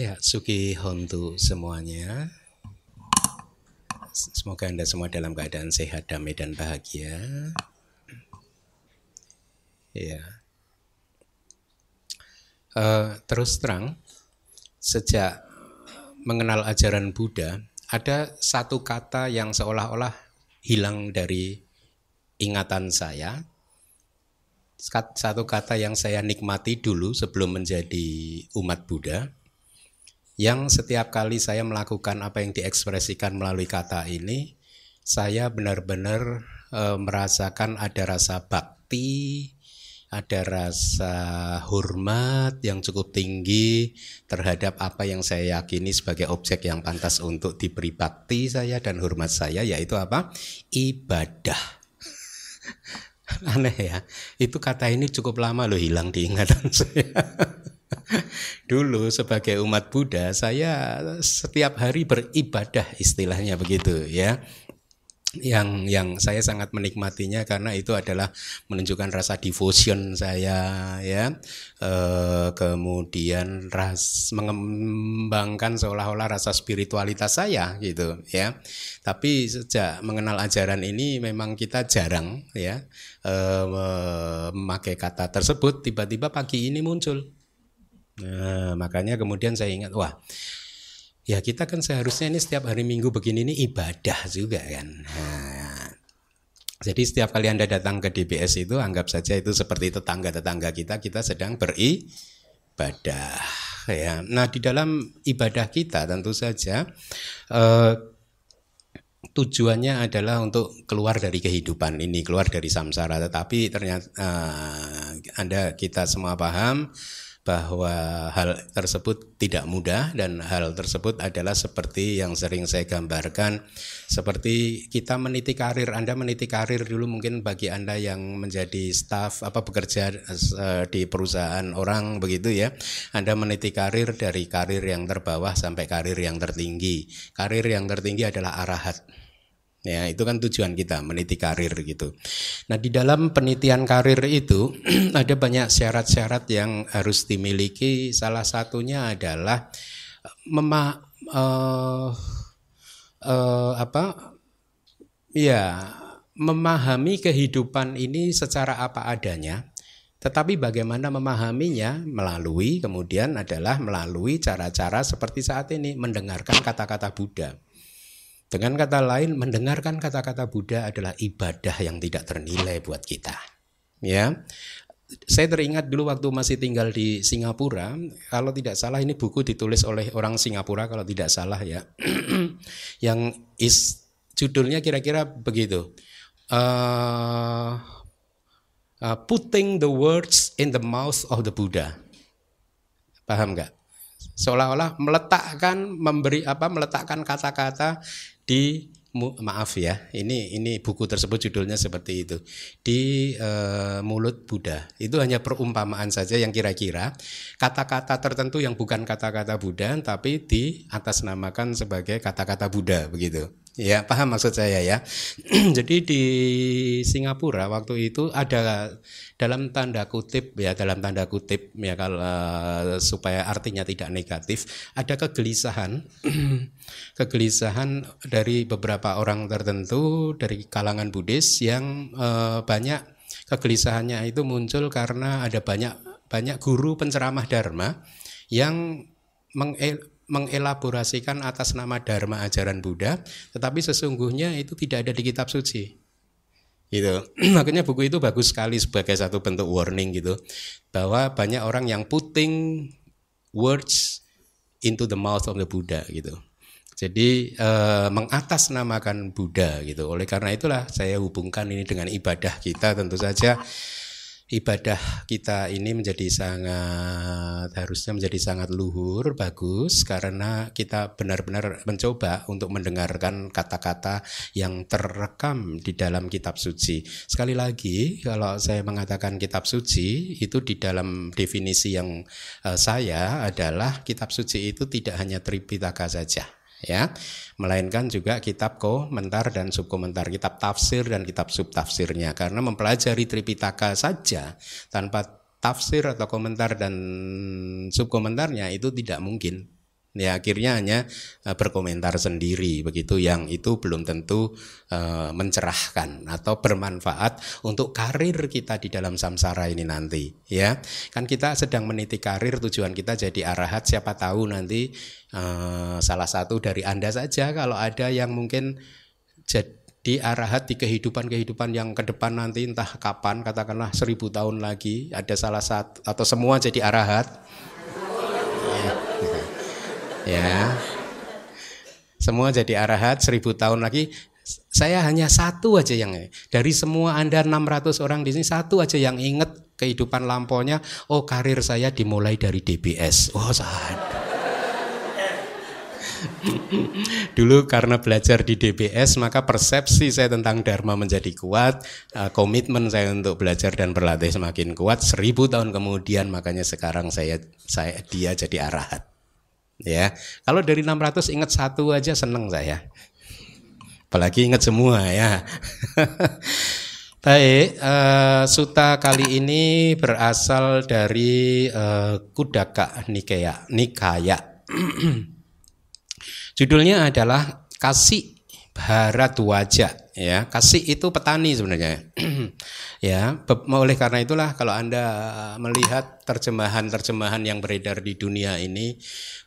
Ya, Suki Hontu semuanya. Semoga Anda semua dalam keadaan sehat, damai, dan bahagia. Ya. Uh, terus terang, sejak mengenal ajaran Buddha, ada satu kata yang seolah-olah hilang dari ingatan saya. Satu kata yang saya nikmati dulu sebelum menjadi umat Buddha, yang setiap kali saya melakukan apa yang diekspresikan melalui kata ini, saya benar-benar e, merasakan ada rasa bakti, ada rasa hormat yang cukup tinggi terhadap apa yang saya yakini sebagai objek yang pantas untuk diberi bakti saya dan hormat saya yaitu apa? ibadah. Aneh ya. Itu kata ini cukup lama loh hilang di ingatan saya. Dulu sebagai umat Buddha saya setiap hari beribadah istilahnya begitu ya. Yang yang saya sangat menikmatinya karena itu adalah menunjukkan rasa devotion saya ya. E, kemudian ras mengembangkan seolah-olah rasa spiritualitas saya gitu ya. Tapi sejak mengenal ajaran ini memang kita jarang ya e, memakai kata tersebut tiba-tiba pagi ini muncul Nah, makanya kemudian saya ingat, wah, ya kita kan seharusnya ini setiap hari Minggu begini ini ibadah juga kan. Nah, jadi setiap kali Anda datang ke DBS itu anggap saja itu seperti tetangga-tetangga kita, kita sedang beribadah. Ya. Nah, di dalam ibadah kita tentu saja eh, tujuannya adalah untuk keluar dari kehidupan ini, keluar dari samsara. Tetapi ternyata eh, Anda kita semua paham bahwa hal tersebut tidak mudah dan hal tersebut adalah seperti yang sering saya gambarkan. Seperti kita meniti karir Anda meniti karir dulu mungkin bagi Anda yang menjadi staf apa bekerja uh, di perusahaan orang begitu ya. Anda meniti karir dari karir yang terbawah sampai karir yang tertinggi. Karir yang tertinggi adalah arahat Ya, itu kan tujuan kita meniti karir gitu. Nah, di dalam penitian karir itu ada banyak syarat-syarat yang harus dimiliki. Salah satunya adalah mema uh, uh, apa? Ya, memahami kehidupan ini secara apa adanya. Tetapi bagaimana memahaminya melalui kemudian adalah melalui cara-cara seperti saat ini mendengarkan kata-kata Buddha. Dengan kata lain, mendengarkan kata-kata Buddha adalah ibadah yang tidak ternilai buat kita. Ya, saya teringat dulu waktu masih tinggal di Singapura, kalau tidak salah ini buku ditulis oleh orang Singapura kalau tidak salah ya, yang is judulnya kira-kira begitu, uh, uh, putting the words in the mouth of the Buddha, paham nggak? Seolah-olah meletakkan memberi apa meletakkan kata-kata di maaf ya ini ini buku tersebut judulnya seperti itu. Di e, mulut Buddha. Itu hanya perumpamaan saja yang kira-kira kata-kata tertentu yang bukan kata-kata Buddha tapi di atas namakan sebagai kata-kata Buddha begitu Ya, paham maksud saya ya. Jadi di Singapura waktu itu ada dalam tanda kutip ya dalam tanda kutip ya kalau uh, supaya artinya tidak negatif, ada kegelisahan kegelisahan dari beberapa orang tertentu dari kalangan Buddhis yang uh, banyak kegelisahannya itu muncul karena ada banyak banyak guru penceramah dharma yang mengelaborasikan atas nama dharma ajaran Buddha, tetapi sesungguhnya itu tidak ada di kitab suci. Gitu. Makanya buku itu bagus sekali sebagai satu bentuk warning gitu bahwa banyak orang yang putting words into the mouth of the Buddha gitu. Jadi eh, mengatasnamakan Buddha gitu. Oleh karena itulah saya hubungkan ini dengan ibadah kita tentu saja ibadah kita ini menjadi sangat harusnya menjadi sangat luhur bagus karena kita benar-benar mencoba untuk mendengarkan kata-kata yang terekam di dalam kitab suci. Sekali lagi kalau saya mengatakan kitab suci itu di dalam definisi yang uh, saya adalah kitab suci itu tidak hanya Tripitaka saja ya. Melainkan juga kitab komentar dan subkomentar kitab tafsir dan kitab subtafsirnya. Karena mempelajari Tripitaka saja tanpa tafsir atau komentar dan subkomentarnya itu tidak mungkin Ya akhirnya hanya uh, berkomentar sendiri begitu yang itu belum tentu uh, mencerahkan atau bermanfaat untuk karir kita di dalam samsara ini nanti ya. Kan kita sedang meniti karir tujuan kita jadi arahat siapa tahu nanti uh, salah satu dari Anda saja kalau ada yang mungkin jadi arahat di kehidupan-kehidupan yang ke depan nanti entah kapan katakanlah seribu tahun lagi ada salah satu atau semua jadi arahat ya. Semua jadi arahat seribu tahun lagi. Saya hanya satu aja yang dari semua anda 600 orang di sini satu aja yang inget kehidupan lamponya oh karir saya dimulai dari DBS oh sadar Dulu karena belajar di DBS maka persepsi saya tentang Dharma menjadi kuat, eh, komitmen saya untuk belajar dan berlatih semakin kuat. Seribu tahun kemudian. Makanya sekarang saya saya dia jadi arahat. Ya, kalau dari 600 ingat satu aja seneng saya. Apalagi ingat semua ya. Baik, uh, suta kali ini berasal dari uh, Kudaka Nikaya. Nikaya. Judulnya adalah Kasih Bharadwaja ya. Kasih itu petani sebenarnya. ya, oleh karena itulah kalau Anda melihat terjemahan-terjemahan yang beredar di dunia ini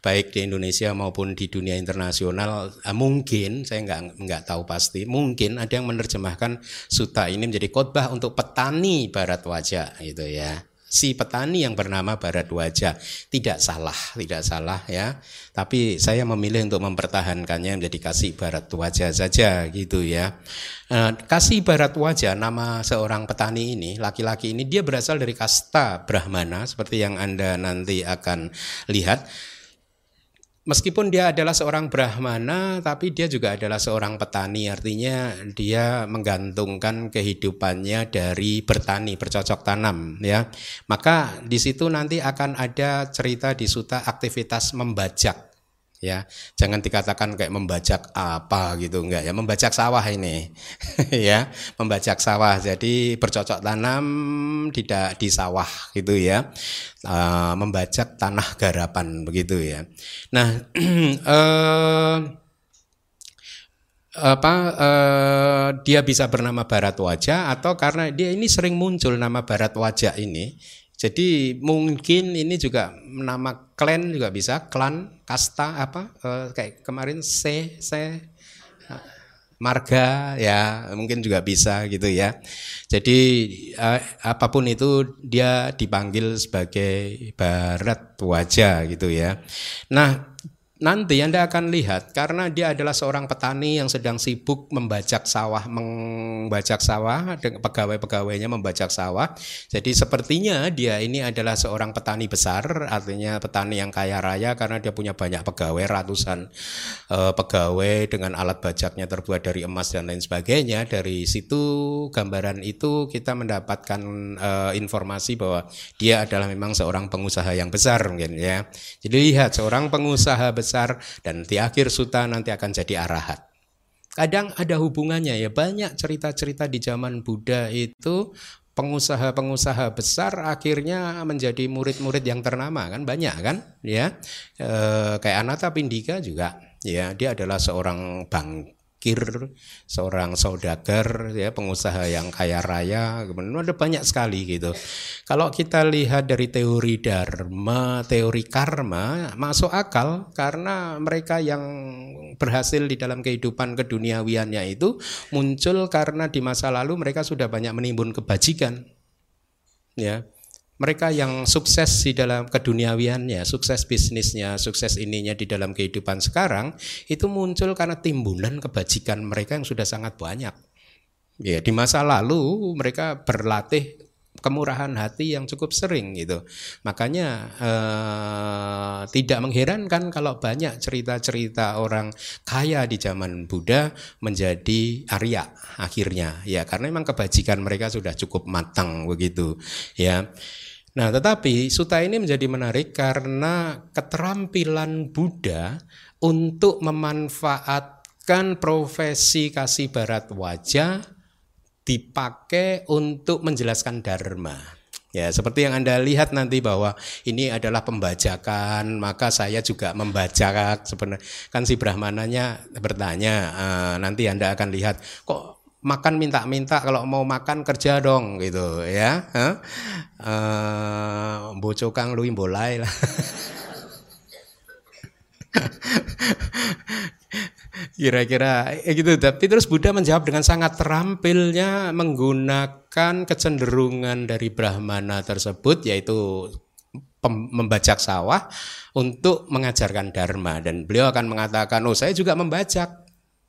baik di Indonesia maupun di dunia internasional eh, mungkin saya nggak nggak tahu pasti mungkin ada yang menerjemahkan suta ini menjadi khotbah untuk petani barat wajah gitu ya si petani yang bernama Baradwaja. Tidak salah, tidak salah ya. Tapi saya memilih untuk mempertahankannya menjadi kasih Baradwaja saja gitu ya. Eh, kasih Baradwaja nama seorang petani ini, laki-laki ini dia berasal dari kasta Brahmana seperti yang Anda nanti akan lihat meskipun dia adalah seorang brahmana tapi dia juga adalah seorang petani. Artinya dia menggantungkan kehidupannya dari bertani bercocok tanam ya. Maka di situ nanti akan ada cerita di suta aktivitas membajak ya jangan dikatakan kayak membajak apa gitu enggak ya membajak sawah ini. Ya membajak sawah. Jadi bercocok tanam tidak di sawah gitu ya. Uh, membajak tanah garapan begitu ya. Nah uh, apa uh, dia bisa bernama Barat Wajah atau karena dia ini sering muncul nama Barat Wajah ini jadi mungkin ini juga nama klan juga bisa, klan, kasta apa uh, kayak kemarin C, C marga ya mungkin juga bisa gitu ya. Jadi uh, apa pun itu dia dipanggil sebagai barat wajah gitu ya. Nah, nanti Anda akan lihat karena dia adalah seorang petani yang sedang sibuk membajak sawah, membajak sawah, pegawai-pegawainya membajak sawah. Jadi sepertinya dia ini adalah seorang petani besar, artinya petani yang kaya raya karena dia punya banyak pegawai, ratusan uh, pegawai dengan alat bajaknya terbuat dari emas dan lain sebagainya. Dari situ gambaran itu kita mendapatkan uh, informasi bahwa dia adalah memang seorang pengusaha yang besar mungkin ya. Jadi lihat seorang pengusaha besar besar dan di akhir suta nanti akan jadi arahat. Kadang ada hubungannya ya banyak cerita-cerita di zaman Buddha itu pengusaha-pengusaha besar akhirnya menjadi murid-murid yang ternama kan banyak kan ya e, kayak Anata Pindika juga ya dia adalah seorang bang fakir, seorang saudagar, ya pengusaha yang kaya raya, kemudian ada banyak sekali gitu. Kalau kita lihat dari teori dharma, teori karma, masuk akal karena mereka yang berhasil di dalam kehidupan keduniawiannya itu muncul karena di masa lalu mereka sudah banyak menimbun kebajikan. Ya, mereka yang sukses di dalam keduniawiannya, sukses bisnisnya, sukses ininya di dalam kehidupan sekarang itu muncul karena timbunan kebajikan mereka yang sudah sangat banyak. Ya, di masa lalu mereka berlatih kemurahan hati yang cukup sering gitu. Makanya eh, tidak mengherankan kalau banyak cerita-cerita orang kaya di zaman Buddha menjadi Arya akhirnya ya karena memang kebajikan mereka sudah cukup matang begitu ya. Nah, tetapi suta ini menjadi menarik karena keterampilan Buddha untuk memanfaatkan profesi kasih barat wajah dipakai untuk menjelaskan dharma. Ya, seperti yang Anda lihat nanti bahwa ini adalah pembajakan, maka saya juga membajak sebenarnya. Kan si Brahmananya bertanya, uh, nanti Anda akan lihat kok makan minta-minta kalau mau makan kerja dong gitu ya. Huh? Uh, bocokang lu bolai lah. Kira-kira eh, gitu. Tapi terus Buddha menjawab dengan sangat terampilnya menggunakan kecenderungan dari Brahmana tersebut yaitu membajak sawah untuk mengajarkan dharma dan beliau akan mengatakan oh saya juga membajak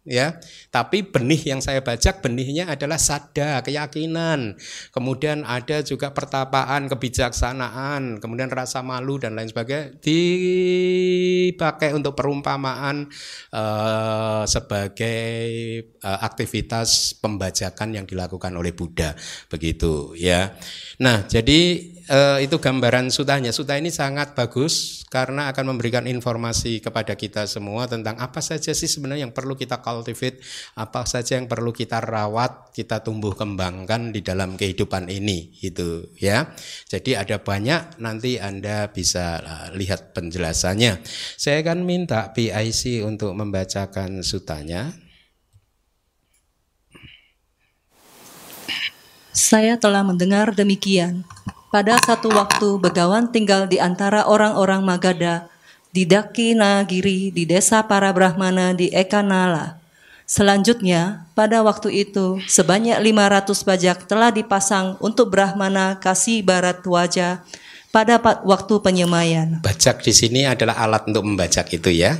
ya. Tapi benih yang saya bajak benihnya adalah sada keyakinan. Kemudian ada juga pertapaan kebijaksanaan kemudian rasa malu dan lain sebagainya dipakai untuk perumpamaan uh, sebagai uh, aktivitas pembajakan yang dilakukan oleh Buddha. Begitu ya. Nah jadi uh, itu gambaran sutanya. Suta ini sangat bagus karena akan memberikan informasi kepada kita semua tentang apa saja sih sebenarnya yang perlu kita cultivate, apa saja yang perlu kita rawat, kita tumbuh kembangkan di dalam kehidupan ini itu ya. Jadi ada banyak nanti Anda bisa uh, lihat penjelasannya. Saya akan minta PIC untuk membacakan sutanya. Saya telah mendengar demikian. Pada satu waktu Begawan tinggal di antara orang-orang Magadha di Dakinagiri di desa para Brahmana di Ekanala. Selanjutnya, pada waktu itu sebanyak 500 bajak telah dipasang untuk Brahmana kasih barat wajah pada waktu penyemayan. Bajak di sini adalah alat untuk membajak itu ya.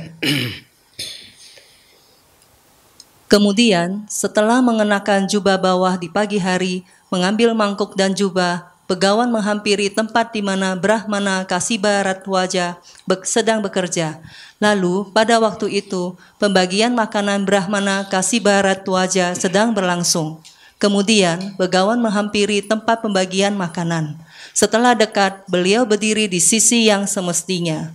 Kemudian, setelah mengenakan jubah bawah di pagi hari, mengambil mangkuk dan jubah, Begawan menghampiri tempat di mana Brahmana Kasiba Ratwaja sedang bekerja. Lalu, pada waktu itu, pembagian makanan Brahmana Kasiba Ratwaja sedang berlangsung. Kemudian, Begawan menghampiri tempat pembagian makanan. Setelah dekat, beliau berdiri di sisi yang semestinya.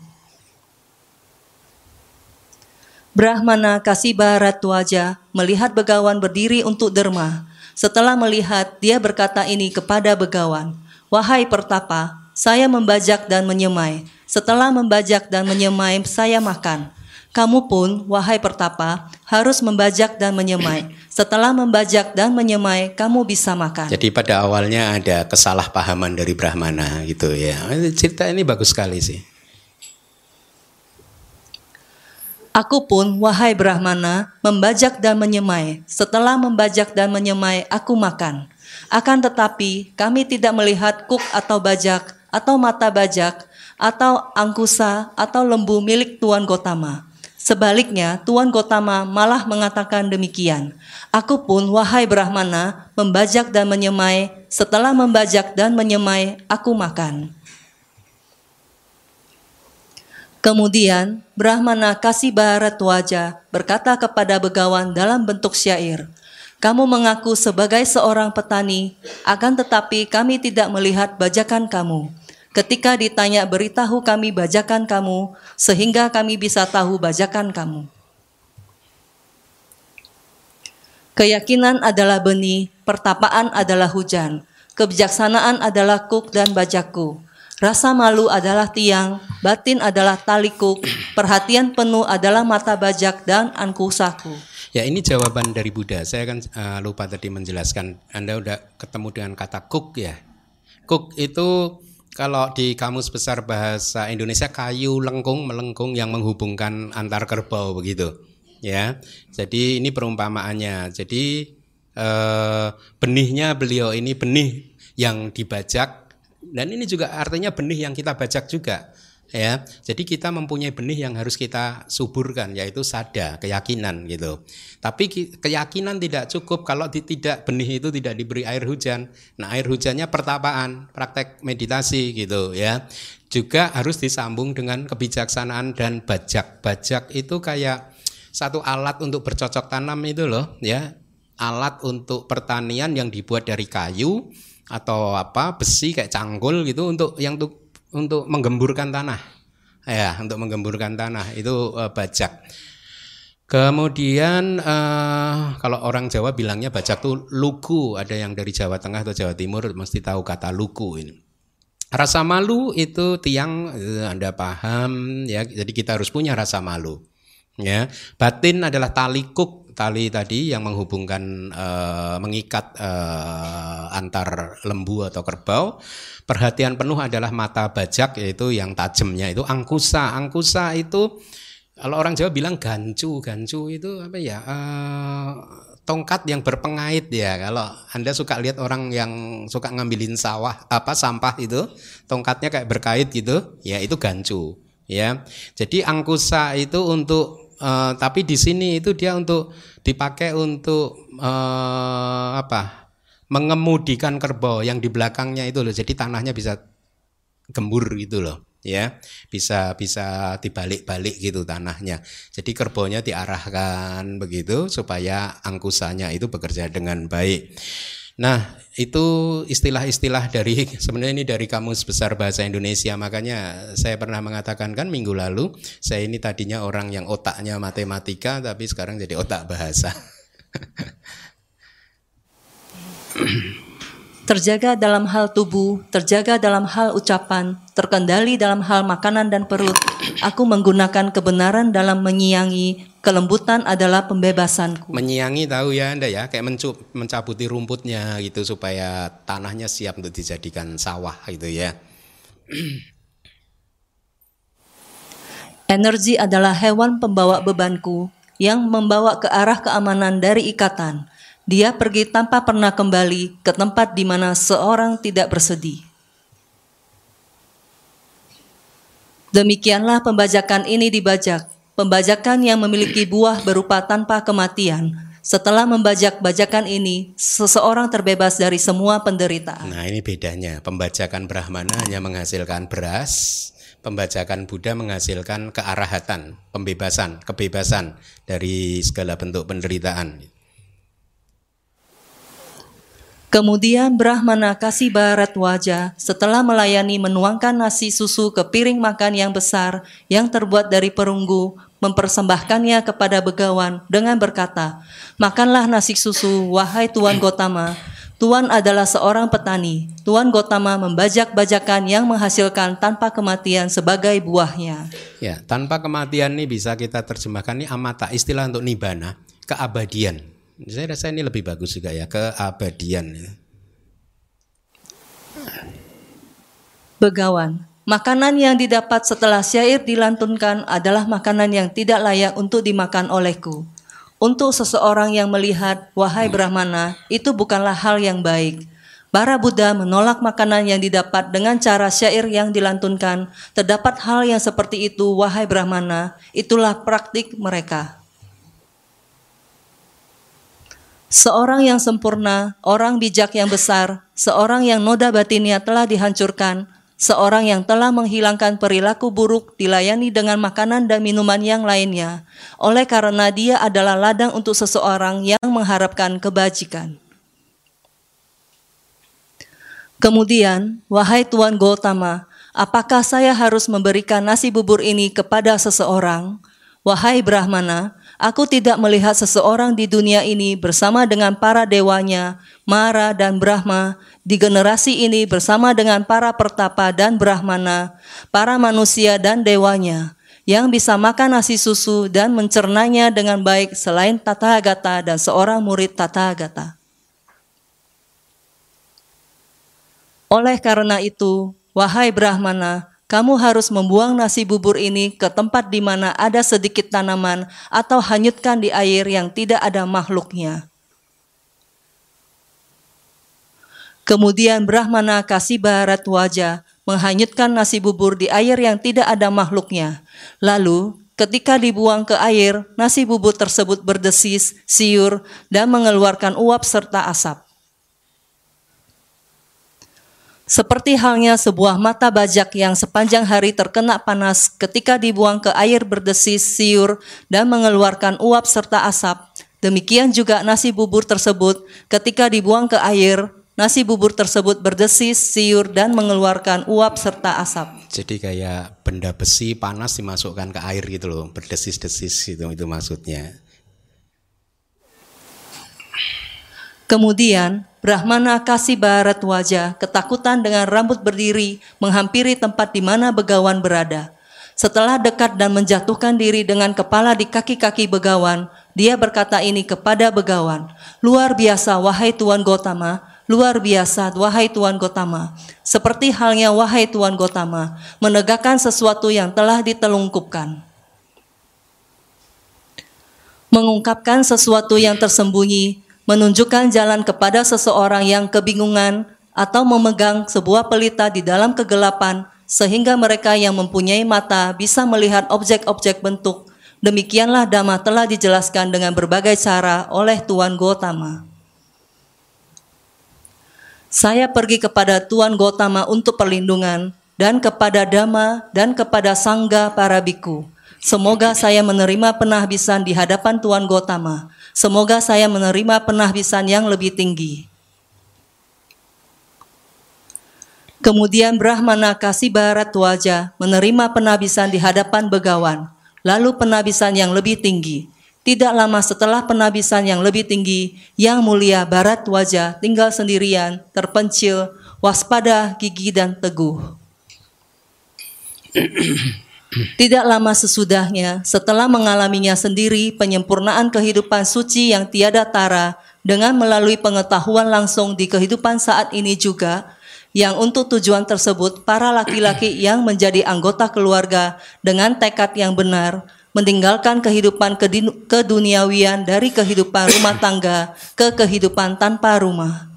Brahmana Kasiba Ratwaja melihat Begawan berdiri untuk derma. Setelah melihat, dia berkata ini kepada begawan, Wahai pertapa, saya membajak dan menyemai. Setelah membajak dan menyemai, saya makan. Kamu pun, wahai pertapa, harus membajak dan menyemai. Setelah membajak dan menyemai, kamu bisa makan. Jadi pada awalnya ada kesalahpahaman dari Brahmana gitu ya. Cerita ini bagus sekali sih. Aku pun, wahai Brahmana, membajak dan menyemai. Setelah membajak dan menyemai, aku makan. Akan tetapi, kami tidak melihat kuk atau bajak, atau mata bajak, atau angkusa, atau lembu milik Tuan Gotama. Sebaliknya, Tuan Gotama malah mengatakan demikian. Aku pun, wahai Brahmana, membajak dan menyemai. Setelah membajak dan menyemai, aku makan. Kemudian Brahmana kasih barat wajah berkata kepada begawan dalam bentuk syair, kamu mengaku sebagai seorang petani, akan tetapi kami tidak melihat bajakan kamu. Ketika ditanya beritahu kami bajakan kamu, sehingga kami bisa tahu bajakan kamu. Keyakinan adalah benih, pertapaan adalah hujan, kebijaksanaan adalah kuk dan bajaku. Rasa malu adalah tiang, batin adalah talikuk, perhatian penuh adalah mata bajak dan angkusaku. Ya ini jawaban dari Buddha. Saya kan uh, lupa tadi menjelaskan. Anda udah ketemu dengan kata kuk ya. Kuk itu kalau di kamus besar bahasa Indonesia kayu lengkung melengkung yang menghubungkan antar kerbau begitu. Ya. Jadi ini perumpamaannya. Jadi uh, benihnya beliau ini benih yang dibajak dan ini juga artinya benih yang kita bajak juga ya. Jadi kita mempunyai benih yang harus kita suburkan yaitu sada, keyakinan gitu. Tapi keyakinan tidak cukup kalau tidak benih itu tidak diberi air hujan. Nah, air hujannya pertapaan, praktek meditasi gitu ya. Juga harus disambung dengan kebijaksanaan dan bajak. Bajak itu kayak satu alat untuk bercocok tanam itu loh ya. Alat untuk pertanian yang dibuat dari kayu atau apa besi kayak canggul gitu untuk yang untuk untuk menggemburkan tanah. Ya untuk menggemburkan tanah. Itu uh, bajak. Kemudian uh, kalau orang Jawa bilangnya bajak tuh luku ada yang dari Jawa Tengah atau Jawa Timur mesti tahu kata luku ini. Rasa malu itu tiang eh, Anda paham ya. Jadi kita harus punya rasa malu. Ya, batin adalah tali kuk, tali tadi yang menghubungkan uh, mengikat uh, antar lembu atau kerbau. Perhatian penuh adalah mata bajak yaitu yang tajamnya itu angkusa. Angkusa itu kalau orang Jawa bilang gancu, gancu itu apa ya? Uh, tongkat yang berpengait ya. Kalau Anda suka lihat orang yang suka ngambilin sawah apa sampah itu, tongkatnya kayak berkait gitu, ya itu gancu ya. Jadi angkusa itu untuk uh, tapi di sini itu dia untuk dipakai untuk uh, apa? mengemudikan kerbau yang di belakangnya itu loh. Jadi tanahnya bisa gembur gitu loh ya bisa bisa dibalik-balik gitu tanahnya jadi kerbaunya diarahkan begitu supaya angkusannya itu bekerja dengan baik nah itu istilah-istilah dari sebenarnya ini dari kamus besar bahasa Indonesia. Makanya saya pernah mengatakan kan minggu lalu saya ini tadinya orang yang otaknya matematika tapi sekarang jadi otak bahasa terjaga dalam hal tubuh, terjaga dalam hal ucapan, terkendali dalam hal makanan dan perut. Aku menggunakan kebenaran dalam menyiangi, kelembutan adalah pembebasanku. Menyiangi tahu ya Anda ya, kayak mencup, mencabuti rumputnya gitu supaya tanahnya siap untuk dijadikan sawah gitu ya. Energi adalah hewan pembawa bebanku yang membawa ke arah keamanan dari ikatan dia pergi tanpa pernah kembali ke tempat di mana seorang tidak bersedih. Demikianlah pembajakan ini dibajak, pembajakan yang memiliki buah berupa tanpa kematian. Setelah membajak bajakan ini, seseorang terbebas dari semua penderitaan. Nah, ini bedanya. Pembajakan Brahmana hanya menghasilkan beras, pembajakan Buddha menghasilkan kearahatan, pembebasan, kebebasan dari segala bentuk penderitaan. Kemudian Brahmana kasih barat wajah setelah melayani menuangkan nasi susu ke piring makan yang besar yang terbuat dari perunggu, mempersembahkannya kepada begawan dengan berkata, Makanlah nasi susu, wahai Tuan Gotama. Tuan adalah seorang petani. Tuan Gotama membajak bajakan yang menghasilkan tanpa kematian sebagai buahnya. Ya, tanpa kematian ini bisa kita terjemahkan ini amata, istilah untuk nibana, keabadian. Saya rasa ini lebih bagus juga ya keabadian. Ya. Begawan, makanan yang didapat setelah syair dilantunkan adalah makanan yang tidak layak untuk dimakan olehku. Untuk seseorang yang melihat, wahai Brahmana, itu bukanlah hal yang baik. Para Buddha menolak makanan yang didapat dengan cara syair yang dilantunkan. Terdapat hal yang seperti itu, wahai Brahmana, itulah praktik mereka. Seorang yang sempurna, orang bijak yang besar, seorang yang noda batinnya telah dihancurkan, seorang yang telah menghilangkan perilaku buruk dilayani dengan makanan dan minuman yang lainnya, oleh karena dia adalah ladang untuk seseorang yang mengharapkan kebajikan. Kemudian, wahai Tuan Gautama, apakah saya harus memberikan nasi bubur ini kepada seseorang? Wahai Brahmana, Aku tidak melihat seseorang di dunia ini bersama dengan para dewanya, Mara dan Brahma, di generasi ini bersama dengan para pertapa dan Brahmana, para manusia dan dewanya, yang bisa makan nasi susu dan mencernanya dengan baik selain Tathagata dan seorang murid Tathagata. Oleh karena itu, wahai Brahmana, kamu harus membuang nasi bubur ini ke tempat di mana ada sedikit tanaman atau hanyutkan di air yang tidak ada makhluknya. Kemudian Brahmana kasih barat wajah menghanyutkan nasi bubur di air yang tidak ada makhluknya. Lalu ketika dibuang ke air, nasi bubur tersebut berdesis, siur, dan mengeluarkan uap serta asap. Seperti halnya sebuah mata bajak yang sepanjang hari terkena panas ketika dibuang ke air berdesis, siur, dan mengeluarkan uap serta asap. Demikian juga nasi bubur tersebut ketika dibuang ke air, nasi bubur tersebut berdesis, siur, dan mengeluarkan uap serta asap. Jadi kayak benda besi panas dimasukkan ke air gitu loh, berdesis-desis itu itu maksudnya. Kemudian Brahmana kasih barat wajah, ketakutan dengan rambut berdiri, menghampiri tempat di mana begawan berada. Setelah dekat dan menjatuhkan diri dengan kepala di kaki-kaki begawan, dia berkata ini kepada begawan, Luar biasa wahai Tuan Gotama, luar biasa wahai Tuan Gotama. Seperti halnya wahai Tuan Gotama, menegakkan sesuatu yang telah ditelungkupkan. Mengungkapkan sesuatu yang tersembunyi, menunjukkan jalan kepada seseorang yang kebingungan atau memegang sebuah pelita di dalam kegelapan sehingga mereka yang mempunyai mata bisa melihat objek-objek bentuk. Demikianlah Dhamma telah dijelaskan dengan berbagai cara oleh Tuan Gotama. Saya pergi kepada Tuan Gotama untuk perlindungan dan kepada Dhamma dan kepada Sangga para biku. Semoga saya menerima penahbisan di hadapan Tuan Gotama. Semoga saya menerima penahbisan yang lebih tinggi. Kemudian Brahmana kasih barat wajah menerima penabisan di hadapan begawan, lalu penabisan yang lebih tinggi. Tidak lama setelah penabisan yang lebih tinggi, yang mulia barat wajah tinggal sendirian, terpencil, waspada, gigi dan teguh. Tidak lama sesudahnya, setelah mengalaminya sendiri penyempurnaan kehidupan suci yang tiada tara dengan melalui pengetahuan langsung di kehidupan saat ini juga, yang untuk tujuan tersebut para laki-laki yang menjadi anggota keluarga dengan tekad yang benar meninggalkan kehidupan keduniawian dari kehidupan rumah tangga ke kehidupan tanpa rumah.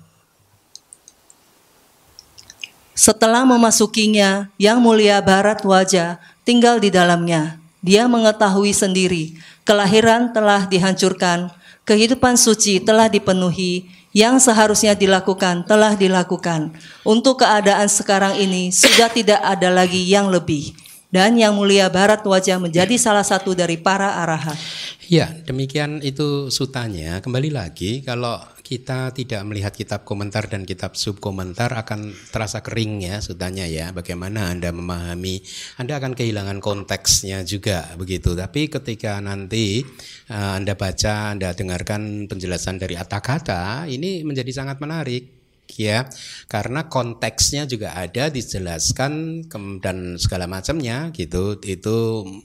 Setelah memasukinya, yang mulia barat wajah tinggal di dalamnya. Dia mengetahui sendiri, kelahiran telah dihancurkan, kehidupan suci telah dipenuhi, yang seharusnya dilakukan telah dilakukan. Untuk keadaan sekarang ini sudah tidak ada lagi yang lebih. Dan yang mulia barat wajah menjadi salah satu dari para arahat. Ya, demikian itu sutanya. Kembali lagi, kalau kita tidak melihat kitab komentar dan kitab subkomentar akan terasa kering ya sutanya ya. Bagaimana Anda memahami, Anda akan kehilangan konteksnya juga begitu. Tapi ketika nanti uh, Anda baca, Anda dengarkan penjelasan dari kata-kata, ini menjadi sangat menarik ya karena konteksnya juga ada dijelaskan dan segala macamnya gitu itu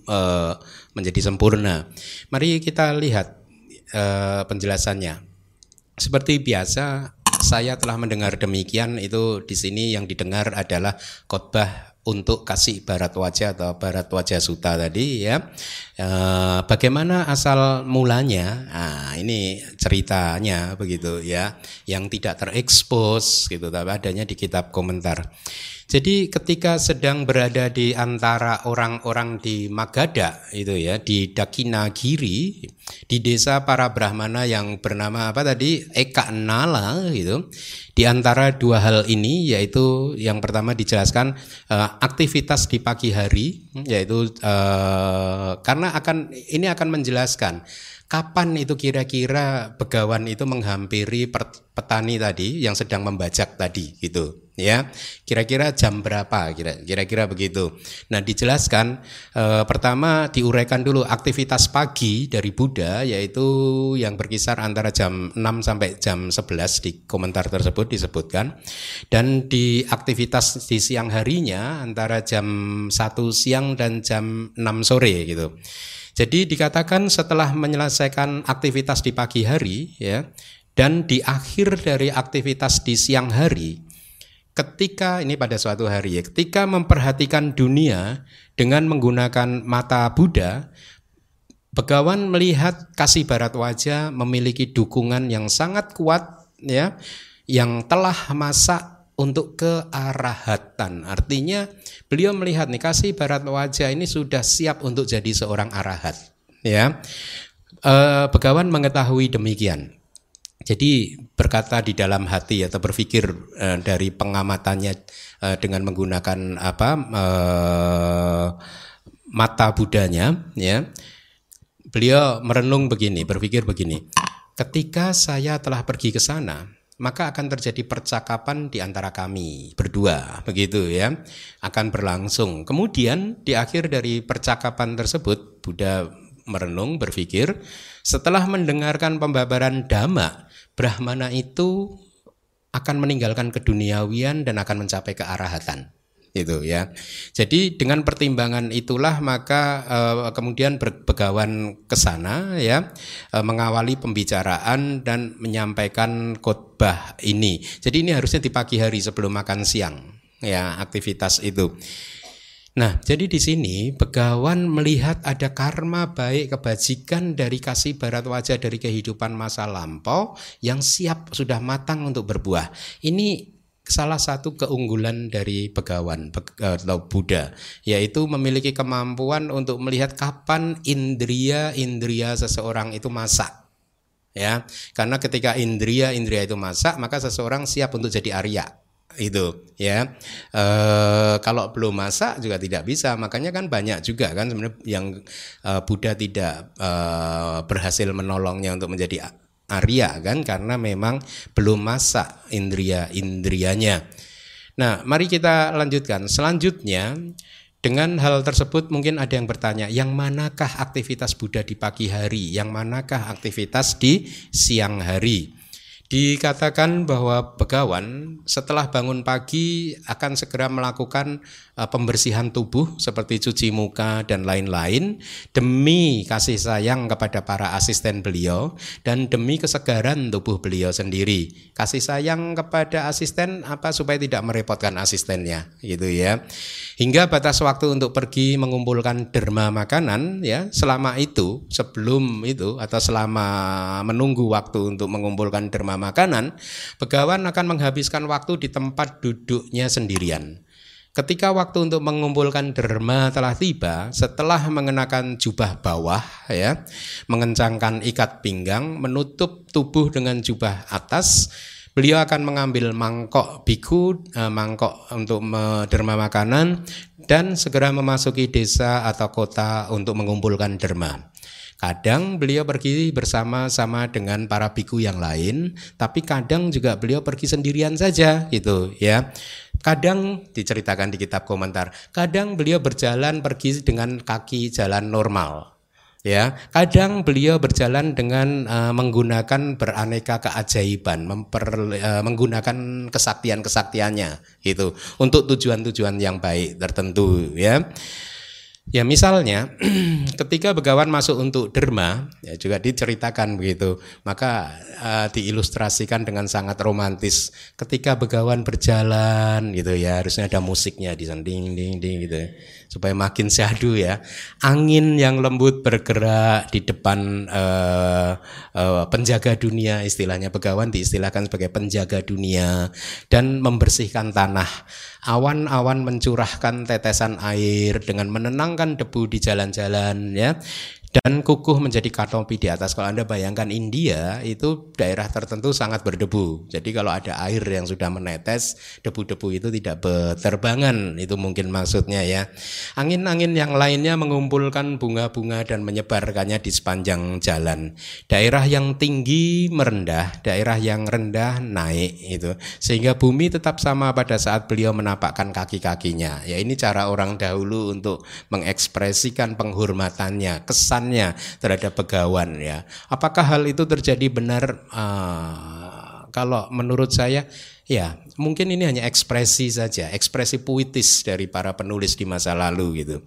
uh, menjadi sempurna. Mari kita lihat uh, penjelasannya. Seperti biasa saya telah mendengar demikian itu di sini yang didengar adalah khotbah untuk kasih barat wajah atau barat wajah suta tadi ya. E, bagaimana asal mulanya? Nah, ini ceritanya begitu ya, yang tidak terekspos gitu, tapi adanya di kitab komentar. Jadi ketika sedang berada di antara orang-orang di Magadha itu ya di Dakinagiri di desa para Brahmana yang bernama apa tadi? Eka Nala gitu. Di antara dua hal ini yaitu yang pertama dijelaskan uh, aktivitas di pagi hari yaitu uh, karena akan ini akan menjelaskan kapan itu kira-kira begawan itu menghampiri petani tadi yang sedang membajak tadi gitu ya? Kira-kira jam berapa? Kira-kira begitu. Nah dijelaskan e, pertama diuraikan dulu aktivitas pagi dari Buddha yaitu yang berkisar antara jam 6 sampai jam 11 di komentar tersebut disebutkan. Dan di aktivitas di siang harinya antara jam 1 siang dan jam 6 sore gitu jadi dikatakan setelah menyelesaikan aktivitas di pagi hari ya dan di akhir dari aktivitas di siang hari ketika ini pada suatu hari ya ketika memperhatikan dunia dengan menggunakan mata Buddha Begawan melihat kasih barat wajah memiliki dukungan yang sangat kuat ya yang telah masak untuk kearahatan. Artinya Beliau melihat nih kasih barat wajah ini sudah siap untuk jadi seorang arahat. Ya, e, Begawan mengetahui demikian. Jadi berkata di dalam hati atau berpikir e, dari pengamatannya e, dengan menggunakan apa e, mata budanya, ya. Beliau merenung begini, berpikir begini. Ketika saya telah pergi ke sana, maka akan terjadi percakapan di antara kami berdua, begitu ya, akan berlangsung. Kemudian di akhir dari percakapan tersebut, Buddha merenung berpikir, setelah mendengarkan pembabaran dhamma, Brahmana itu akan meninggalkan keduniawian dan akan mencapai kearahatan itu ya. Jadi dengan pertimbangan itulah maka uh, kemudian berbegawan ke sana ya uh, mengawali pembicaraan dan menyampaikan khotbah ini. Jadi ini harusnya di pagi hari sebelum makan siang ya aktivitas itu. Nah, jadi di sini Begawan melihat ada karma baik kebajikan dari kasih barat wajah dari kehidupan masa lampau yang siap sudah matang untuk berbuah. Ini salah satu keunggulan dari Begawan atau Buddha yaitu memiliki kemampuan untuk melihat kapan indria-indria seseorang itu masak. Ya karena ketika indria-indria itu masak maka seseorang siap untuk jadi Arya. Itu ya. E, kalau belum masak juga tidak bisa. Makanya kan banyak juga kan sebenarnya yang e, Buddha tidak e, berhasil menolongnya untuk menjadi Arya kan? Karena memang belum masak indria indrianya. Nah mari kita lanjutkan. Selanjutnya dengan hal tersebut mungkin ada yang bertanya, yang manakah aktivitas Buddha di pagi hari, yang manakah aktivitas di siang hari? Dikatakan bahwa begawan setelah bangun pagi akan segera melakukan uh, pembersihan tubuh seperti cuci muka dan lain-lain demi kasih sayang kepada para asisten beliau dan demi kesegaran tubuh beliau sendiri. Kasih sayang kepada asisten apa supaya tidak merepotkan asistennya gitu ya. Hingga batas waktu untuk pergi mengumpulkan derma makanan ya selama itu sebelum itu atau selama menunggu waktu untuk mengumpulkan derma makanan, begawan akan menghabiskan waktu di tempat duduknya sendirian. Ketika waktu untuk mengumpulkan derma telah tiba, setelah mengenakan jubah bawah, ya, mengencangkan ikat pinggang, menutup tubuh dengan jubah atas, beliau akan mengambil mangkok biku, eh, mangkok untuk derma makanan, dan segera memasuki desa atau kota untuk mengumpulkan derma. Kadang beliau pergi bersama-sama dengan para biku yang lain, tapi kadang juga beliau pergi sendirian saja gitu ya. Kadang diceritakan di kitab komentar, kadang beliau berjalan pergi dengan kaki jalan normal. Ya, kadang beliau berjalan dengan uh, menggunakan beraneka keajaiban, memper, uh, menggunakan kesaktian-kesaktiannya gitu untuk tujuan-tujuan yang baik tertentu ya. Ya misalnya ketika begawan masuk untuk derma ya juga diceritakan begitu. Maka uh, diilustrasikan dengan sangat romantis. Ketika begawan berjalan gitu ya harusnya ada musiknya di sana ding ding ding gitu ya supaya makin syahdu ya. Angin yang lembut bergerak di depan uh, uh, penjaga dunia istilahnya Begawan diistilahkan sebagai penjaga dunia dan membersihkan tanah. Awan-awan mencurahkan tetesan air dengan menenangkan debu di jalan-jalan ya dan kukuh menjadi kanopi di atas. Kalau Anda bayangkan India itu daerah tertentu sangat berdebu. Jadi kalau ada air yang sudah menetes, debu-debu itu tidak berterbangan. Itu mungkin maksudnya ya. Angin-angin yang lainnya mengumpulkan bunga-bunga dan menyebarkannya di sepanjang jalan. Daerah yang tinggi merendah, daerah yang rendah naik itu. Sehingga bumi tetap sama pada saat beliau menapakkan kaki-kakinya. Ya ini cara orang dahulu untuk mengekspresikan penghormatannya, kesan kesannya terhadap pegawan ya. Apakah hal itu terjadi benar? Uh, kalau menurut saya ya mungkin ini hanya ekspresi saja, ekspresi puitis dari para penulis di masa lalu gitu.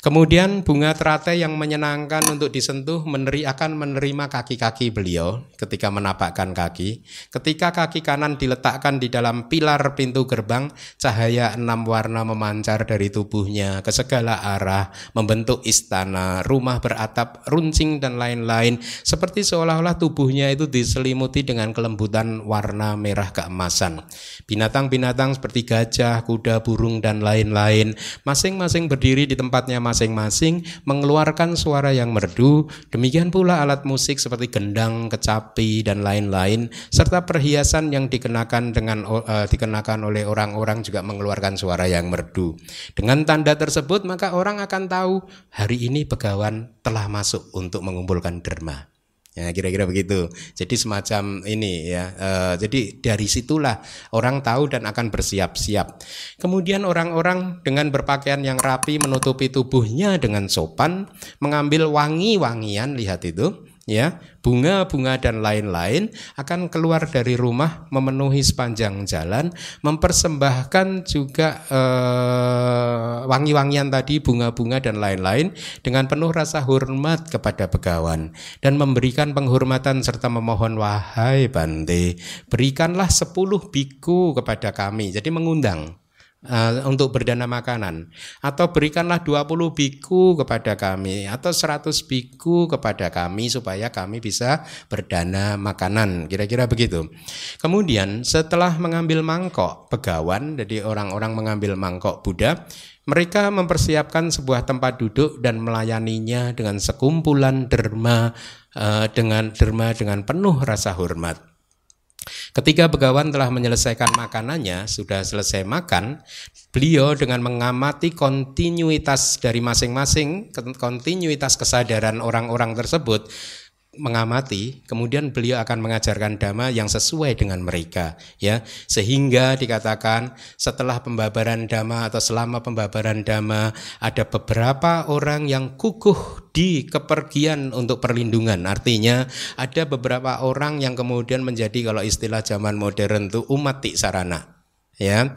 Kemudian bunga teratai yang menyenangkan untuk disentuh meneri akan menerima kaki-kaki beliau ketika menapakkan kaki. Ketika kaki kanan diletakkan di dalam pilar pintu gerbang, cahaya enam warna memancar dari tubuhnya ke segala arah, membentuk istana, rumah beratap, runcing dan lain-lain, seperti seolah-olah tubuhnya itu diselimuti dengan kelembutan warna merah keemasan. Binatang-binatang seperti gajah, kuda, burung dan lain-lain, masing-masing berdiri di tempatnya masing-masing mengeluarkan suara yang merdu, demikian pula alat musik seperti gendang, kecapi dan lain-lain serta perhiasan yang dikenakan dengan uh, dikenakan oleh orang-orang juga mengeluarkan suara yang merdu. Dengan tanda tersebut maka orang akan tahu hari ini begawan telah masuk untuk mengumpulkan derma. Ya, kira-kira begitu. Jadi semacam ini ya. E, jadi dari situlah orang tahu dan akan bersiap-siap. Kemudian orang-orang dengan berpakaian yang rapi menutupi tubuhnya dengan sopan, mengambil wangi-wangian, lihat itu, ya bunga-bunga dan lain-lain akan keluar dari rumah memenuhi sepanjang jalan mempersembahkan juga eh, wangi-wangian tadi bunga-bunga dan lain-lain dengan penuh rasa hormat kepada begawan dan memberikan penghormatan serta memohon wahai Bante berikanlah sepuluh biku kepada kami. Jadi mengundang uh, untuk berdana makanan atau berikanlah 20 biku kepada kami atau 100 biku kepada kami supaya kami bisa berdana makanan kira-kira begitu. Kemudian setelah mengambil mangkok pegawan jadi orang-orang mengambil mangkok Buddha mereka mempersiapkan sebuah tempat duduk dan melayaninya dengan sekumpulan derma uh, dengan derma dengan penuh rasa hormat. Ketika Begawan telah menyelesaikan makanannya, sudah selesai makan, beliau dengan mengamati kontinuitas dari masing-masing, kontinuitas kesadaran orang-orang tersebut, mengamati, kemudian beliau akan mengajarkan dhamma yang sesuai dengan mereka, ya. Sehingga dikatakan setelah pembabaran dhamma atau selama pembabaran dhamma ada beberapa orang yang kukuh di kepergian untuk perlindungan. Artinya ada beberapa orang yang kemudian menjadi kalau istilah zaman modern itu umat sarana, ya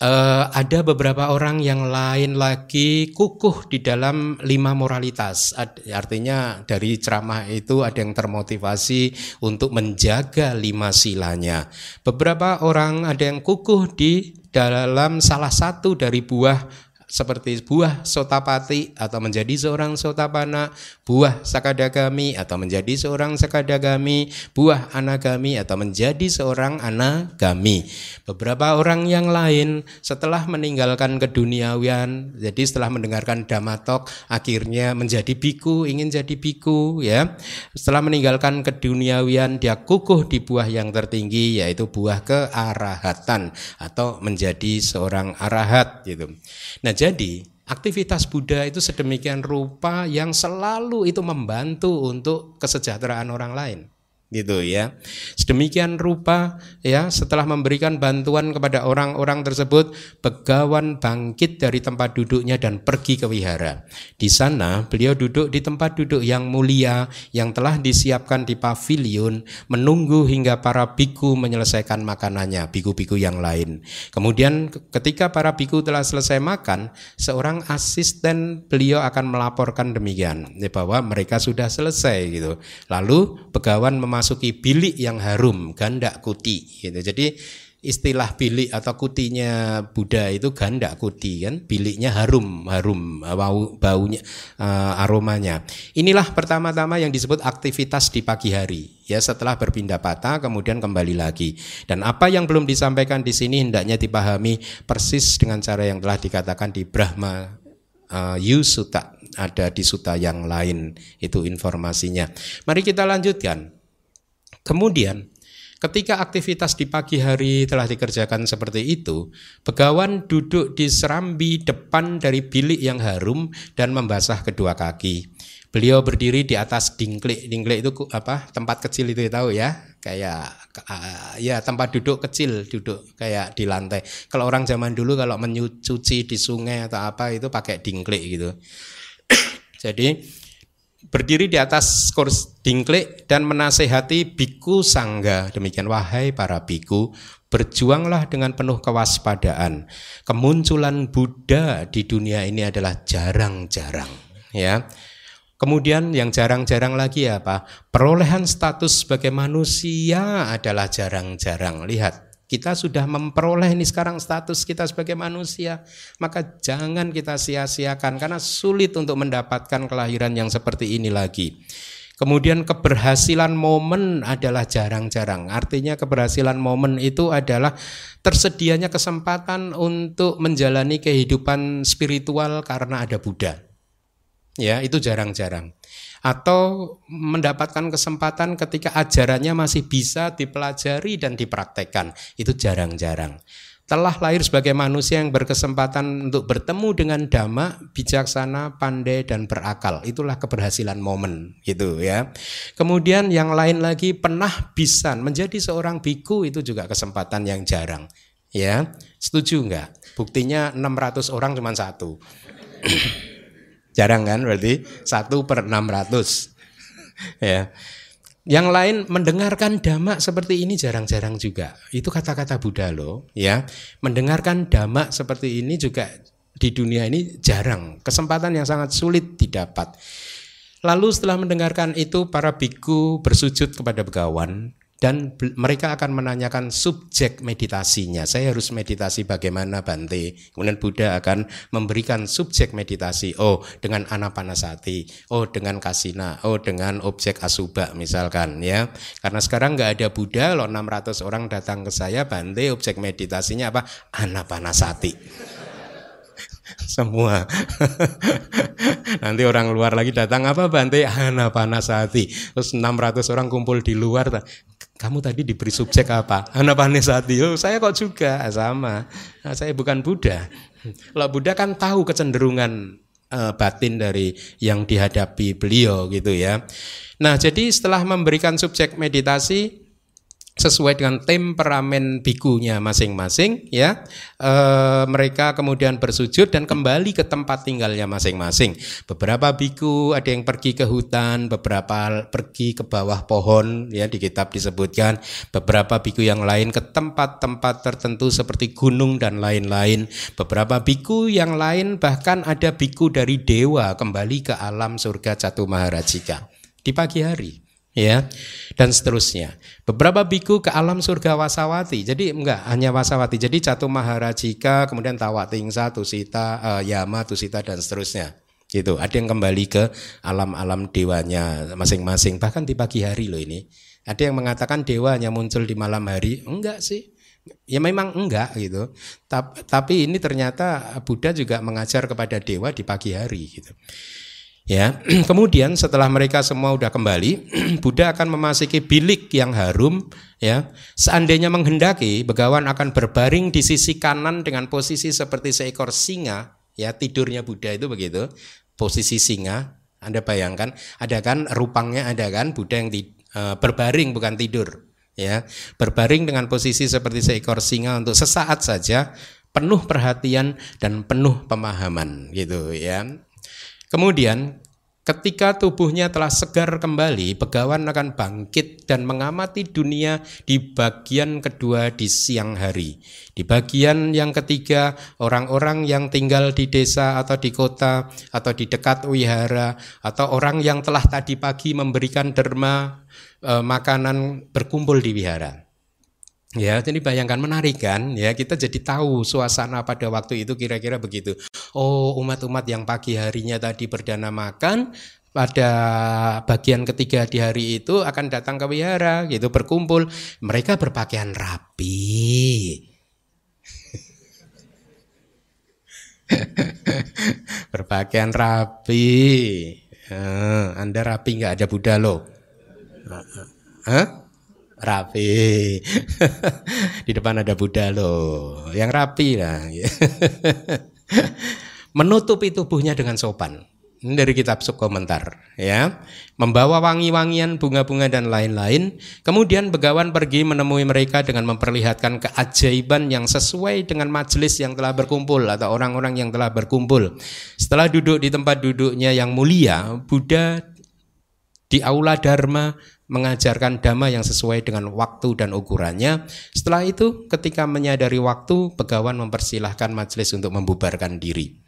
uh, ada beberapa orang yang lain lagi kukuh di dalam lima moralitas. Artinya dari ceramah itu ada yang termotivasi untuk menjaga lima silanya. Beberapa orang ada yang kukuh di dalam salah satu dari buah seperti buah sotapati atau menjadi seorang sotapana, buah sakadagami atau menjadi seorang sakadagami, buah anagami atau menjadi seorang anagami. Beberapa orang yang lain setelah meninggalkan keduniawian, jadi setelah mendengarkan damatok akhirnya menjadi biku, ingin jadi biku ya. Setelah meninggalkan keduniawian dia kukuh di buah yang tertinggi yaitu buah kearahatan atau menjadi seorang arahat gitu. Nah, jadi aktivitas Buddha itu sedemikian rupa yang selalu itu membantu untuk kesejahteraan orang lain gitu ya. Sedemikian rupa ya setelah memberikan bantuan kepada orang-orang tersebut, Begawan bangkit dari tempat duduknya dan pergi ke wihara. Di sana beliau duduk di tempat duduk yang mulia yang telah disiapkan di pavilion menunggu hingga para biku menyelesaikan makanannya, biku-biku yang lain. Kemudian ketika para biku telah selesai makan, seorang asisten beliau akan melaporkan demikian bahwa mereka sudah selesai gitu. Lalu Begawan memasuki memasuki bilik yang harum, ganda kuti gitu. Jadi istilah bilik atau kutinya Buddha itu ganda kuti kan? Biliknya harum harum bau baunya uh, aromanya. Inilah pertama-tama yang disebut aktivitas di pagi hari. Ya setelah berpindah patah kemudian kembali lagi. Dan apa yang belum disampaikan di sini hendaknya dipahami persis dengan cara yang telah dikatakan di Brahma uh, Yusuta. Ada di suta yang lain itu informasinya. Mari kita lanjutkan Kemudian Ketika aktivitas di pagi hari telah dikerjakan seperti itu, Begawan duduk di serambi depan dari bilik yang harum dan membasah kedua kaki. Beliau berdiri di atas dingklik. Dingklik itu apa? Tempat kecil itu tahu ya? Kayak uh, ya tempat duduk kecil, duduk kayak di lantai. Kalau orang zaman dulu kalau menyuci di sungai atau apa itu pakai dingklik gitu. Jadi berdiri di atas kurs dingklik dan menasehati biku sangga. Demikian wahai para biku, berjuanglah dengan penuh kewaspadaan. Kemunculan Buddha di dunia ini adalah jarang-jarang, ya. Kemudian yang jarang-jarang lagi apa? Perolehan status sebagai manusia adalah jarang-jarang. Lihat, kita sudah memperoleh ini sekarang status kita sebagai manusia, maka jangan kita sia-siakan karena sulit untuk mendapatkan kelahiran yang seperti ini lagi. Kemudian keberhasilan momen adalah jarang-jarang. Artinya keberhasilan momen itu adalah tersedianya kesempatan untuk menjalani kehidupan spiritual karena ada Buddha. Ya, itu jarang-jarang atau mendapatkan kesempatan ketika ajarannya masih bisa dipelajari dan dipraktekkan. Itu jarang-jarang. Telah lahir sebagai manusia yang berkesempatan untuk bertemu dengan dhamma, bijaksana, pandai dan berakal. Itulah keberhasilan momen gitu ya. Kemudian yang lain lagi pernah bisa menjadi seorang biku itu juga kesempatan yang jarang. Ya, setuju enggak? Buktinya 600 orang cuma satu. Jarang kan berarti satu per 600. ya. Yang lain mendengarkan dhamma seperti ini jarang-jarang juga. Itu kata-kata Buddha loh, ya. Mendengarkan dhamma seperti ini juga di dunia ini jarang. Kesempatan yang sangat sulit didapat. Lalu setelah mendengarkan itu para biku bersujud kepada begawan dan mereka akan menanyakan subjek meditasinya. Saya harus meditasi bagaimana Bante. Kemudian Buddha akan memberikan subjek meditasi. Oh, dengan anapanasati. Oh, dengan kasina. Oh, dengan objek asuba misalkan ya. Karena sekarang nggak ada Buddha, loh 600 orang datang ke saya, Bante objek meditasinya apa? Anapanasati semua. Nanti orang luar lagi datang apa Bante Anapanasati. Terus 600 orang kumpul di luar kamu tadi diberi subjek apa? Anapanasati. Oh, saya kok juga sama. Nah, saya bukan Buddha. Kalau Buddha kan tahu kecenderungan uh, batin dari yang dihadapi beliau gitu ya. Nah, jadi setelah memberikan subjek meditasi, sesuai dengan temperamen bikunya masing-masing ya. E, mereka kemudian bersujud dan kembali ke tempat tinggalnya masing-masing. Beberapa biku ada yang pergi ke hutan beberapa pergi ke bawah pohon ya di kitab disebutkan. Beberapa biku yang lain ke tempat-tempat tertentu seperti gunung dan lain-lain. Beberapa biku yang lain bahkan ada biku dari dewa kembali ke alam surga Catu Maharajika di pagi hari ya dan seterusnya. Beberapa biku ke alam surga Wasawati. Jadi enggak hanya Wasawati. Jadi Catu Maharajika, kemudian Tawatingsa, Tusita, uh, Yama, Tusita dan seterusnya. Gitu. Ada yang kembali ke alam-alam dewanya masing-masing. Bahkan di pagi hari loh ini. Ada yang mengatakan dewa hanya muncul di malam hari. Enggak sih. Ya memang enggak gitu. Tapi ini ternyata Buddha juga mengajar kepada dewa di pagi hari gitu. Ya, kemudian setelah mereka semua udah kembali, Buddha akan memasuki bilik yang harum. Ya, seandainya menghendaki, begawan akan berbaring di sisi kanan dengan posisi seperti seekor singa. Ya, tidurnya Buddha itu begitu, posisi singa. Anda bayangkan, ada kan rupangnya ada kan Buddha yang di, uh, berbaring bukan tidur. Ya, berbaring dengan posisi seperti seekor singa untuk sesaat saja penuh perhatian dan penuh pemahaman gitu ya. Kemudian ketika tubuhnya telah segar kembali, begawan akan bangkit dan mengamati dunia di bagian kedua di siang hari. Di bagian yang ketiga, orang-orang yang tinggal di desa atau di kota atau di dekat wihara atau orang yang telah tadi pagi memberikan derma eh, makanan berkumpul di wihara. Ya, jadi bayangkan menarik kan? Ya, kita jadi tahu suasana pada waktu itu kira-kira begitu. Oh, umat-umat yang pagi harinya tadi berdana makan pada bagian ketiga di hari itu akan datang ke wihara gitu berkumpul. Mereka berpakaian rapi. berpakaian rapi. Eh, anda rapi nggak ada Buddha loh. Hah? Rapi. di depan ada Buddha loh, yang rapi lah. Menutupi tubuhnya dengan sopan. Ini dari kitab subkomentar ya. Membawa wangi-wangian, bunga-bunga dan lain-lain. Kemudian begawan pergi menemui mereka dengan memperlihatkan keajaiban yang sesuai dengan majelis yang telah berkumpul atau orang-orang yang telah berkumpul. Setelah duduk di tempat duduknya yang mulia, Buddha di aula Dharma mengajarkan dhamma yang sesuai dengan waktu dan ukurannya. Setelah itu, ketika menyadari waktu, begawan mempersilahkan majelis untuk membubarkan diri.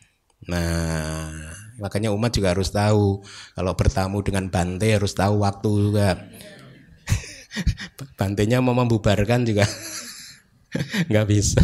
Nah, makanya umat juga harus tahu kalau bertamu dengan bante harus tahu waktu juga. Bantenya mau membubarkan juga nggak bisa.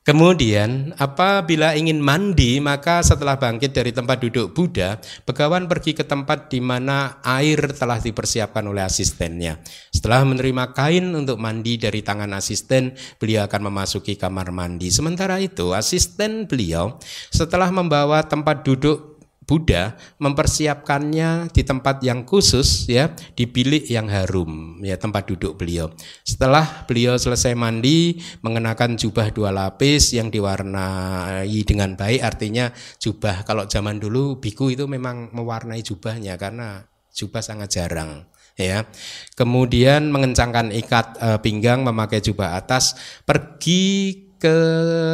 Kemudian apabila ingin mandi maka setelah bangkit dari tempat duduk Buddha, begawan pergi ke tempat di mana air telah dipersiapkan oleh asistennya. Setelah menerima kain untuk mandi dari tangan asisten, beliau akan memasuki kamar mandi. Sementara itu asisten beliau setelah membawa tempat duduk Buddha mempersiapkannya di tempat yang khusus ya di bilik yang harum ya tempat duduk beliau. Setelah beliau selesai mandi mengenakan jubah dua lapis yang diwarnai dengan baik artinya jubah kalau zaman dulu biku itu memang mewarnai jubahnya karena jubah sangat jarang ya. Kemudian mengencangkan ikat e, pinggang memakai jubah atas pergi ke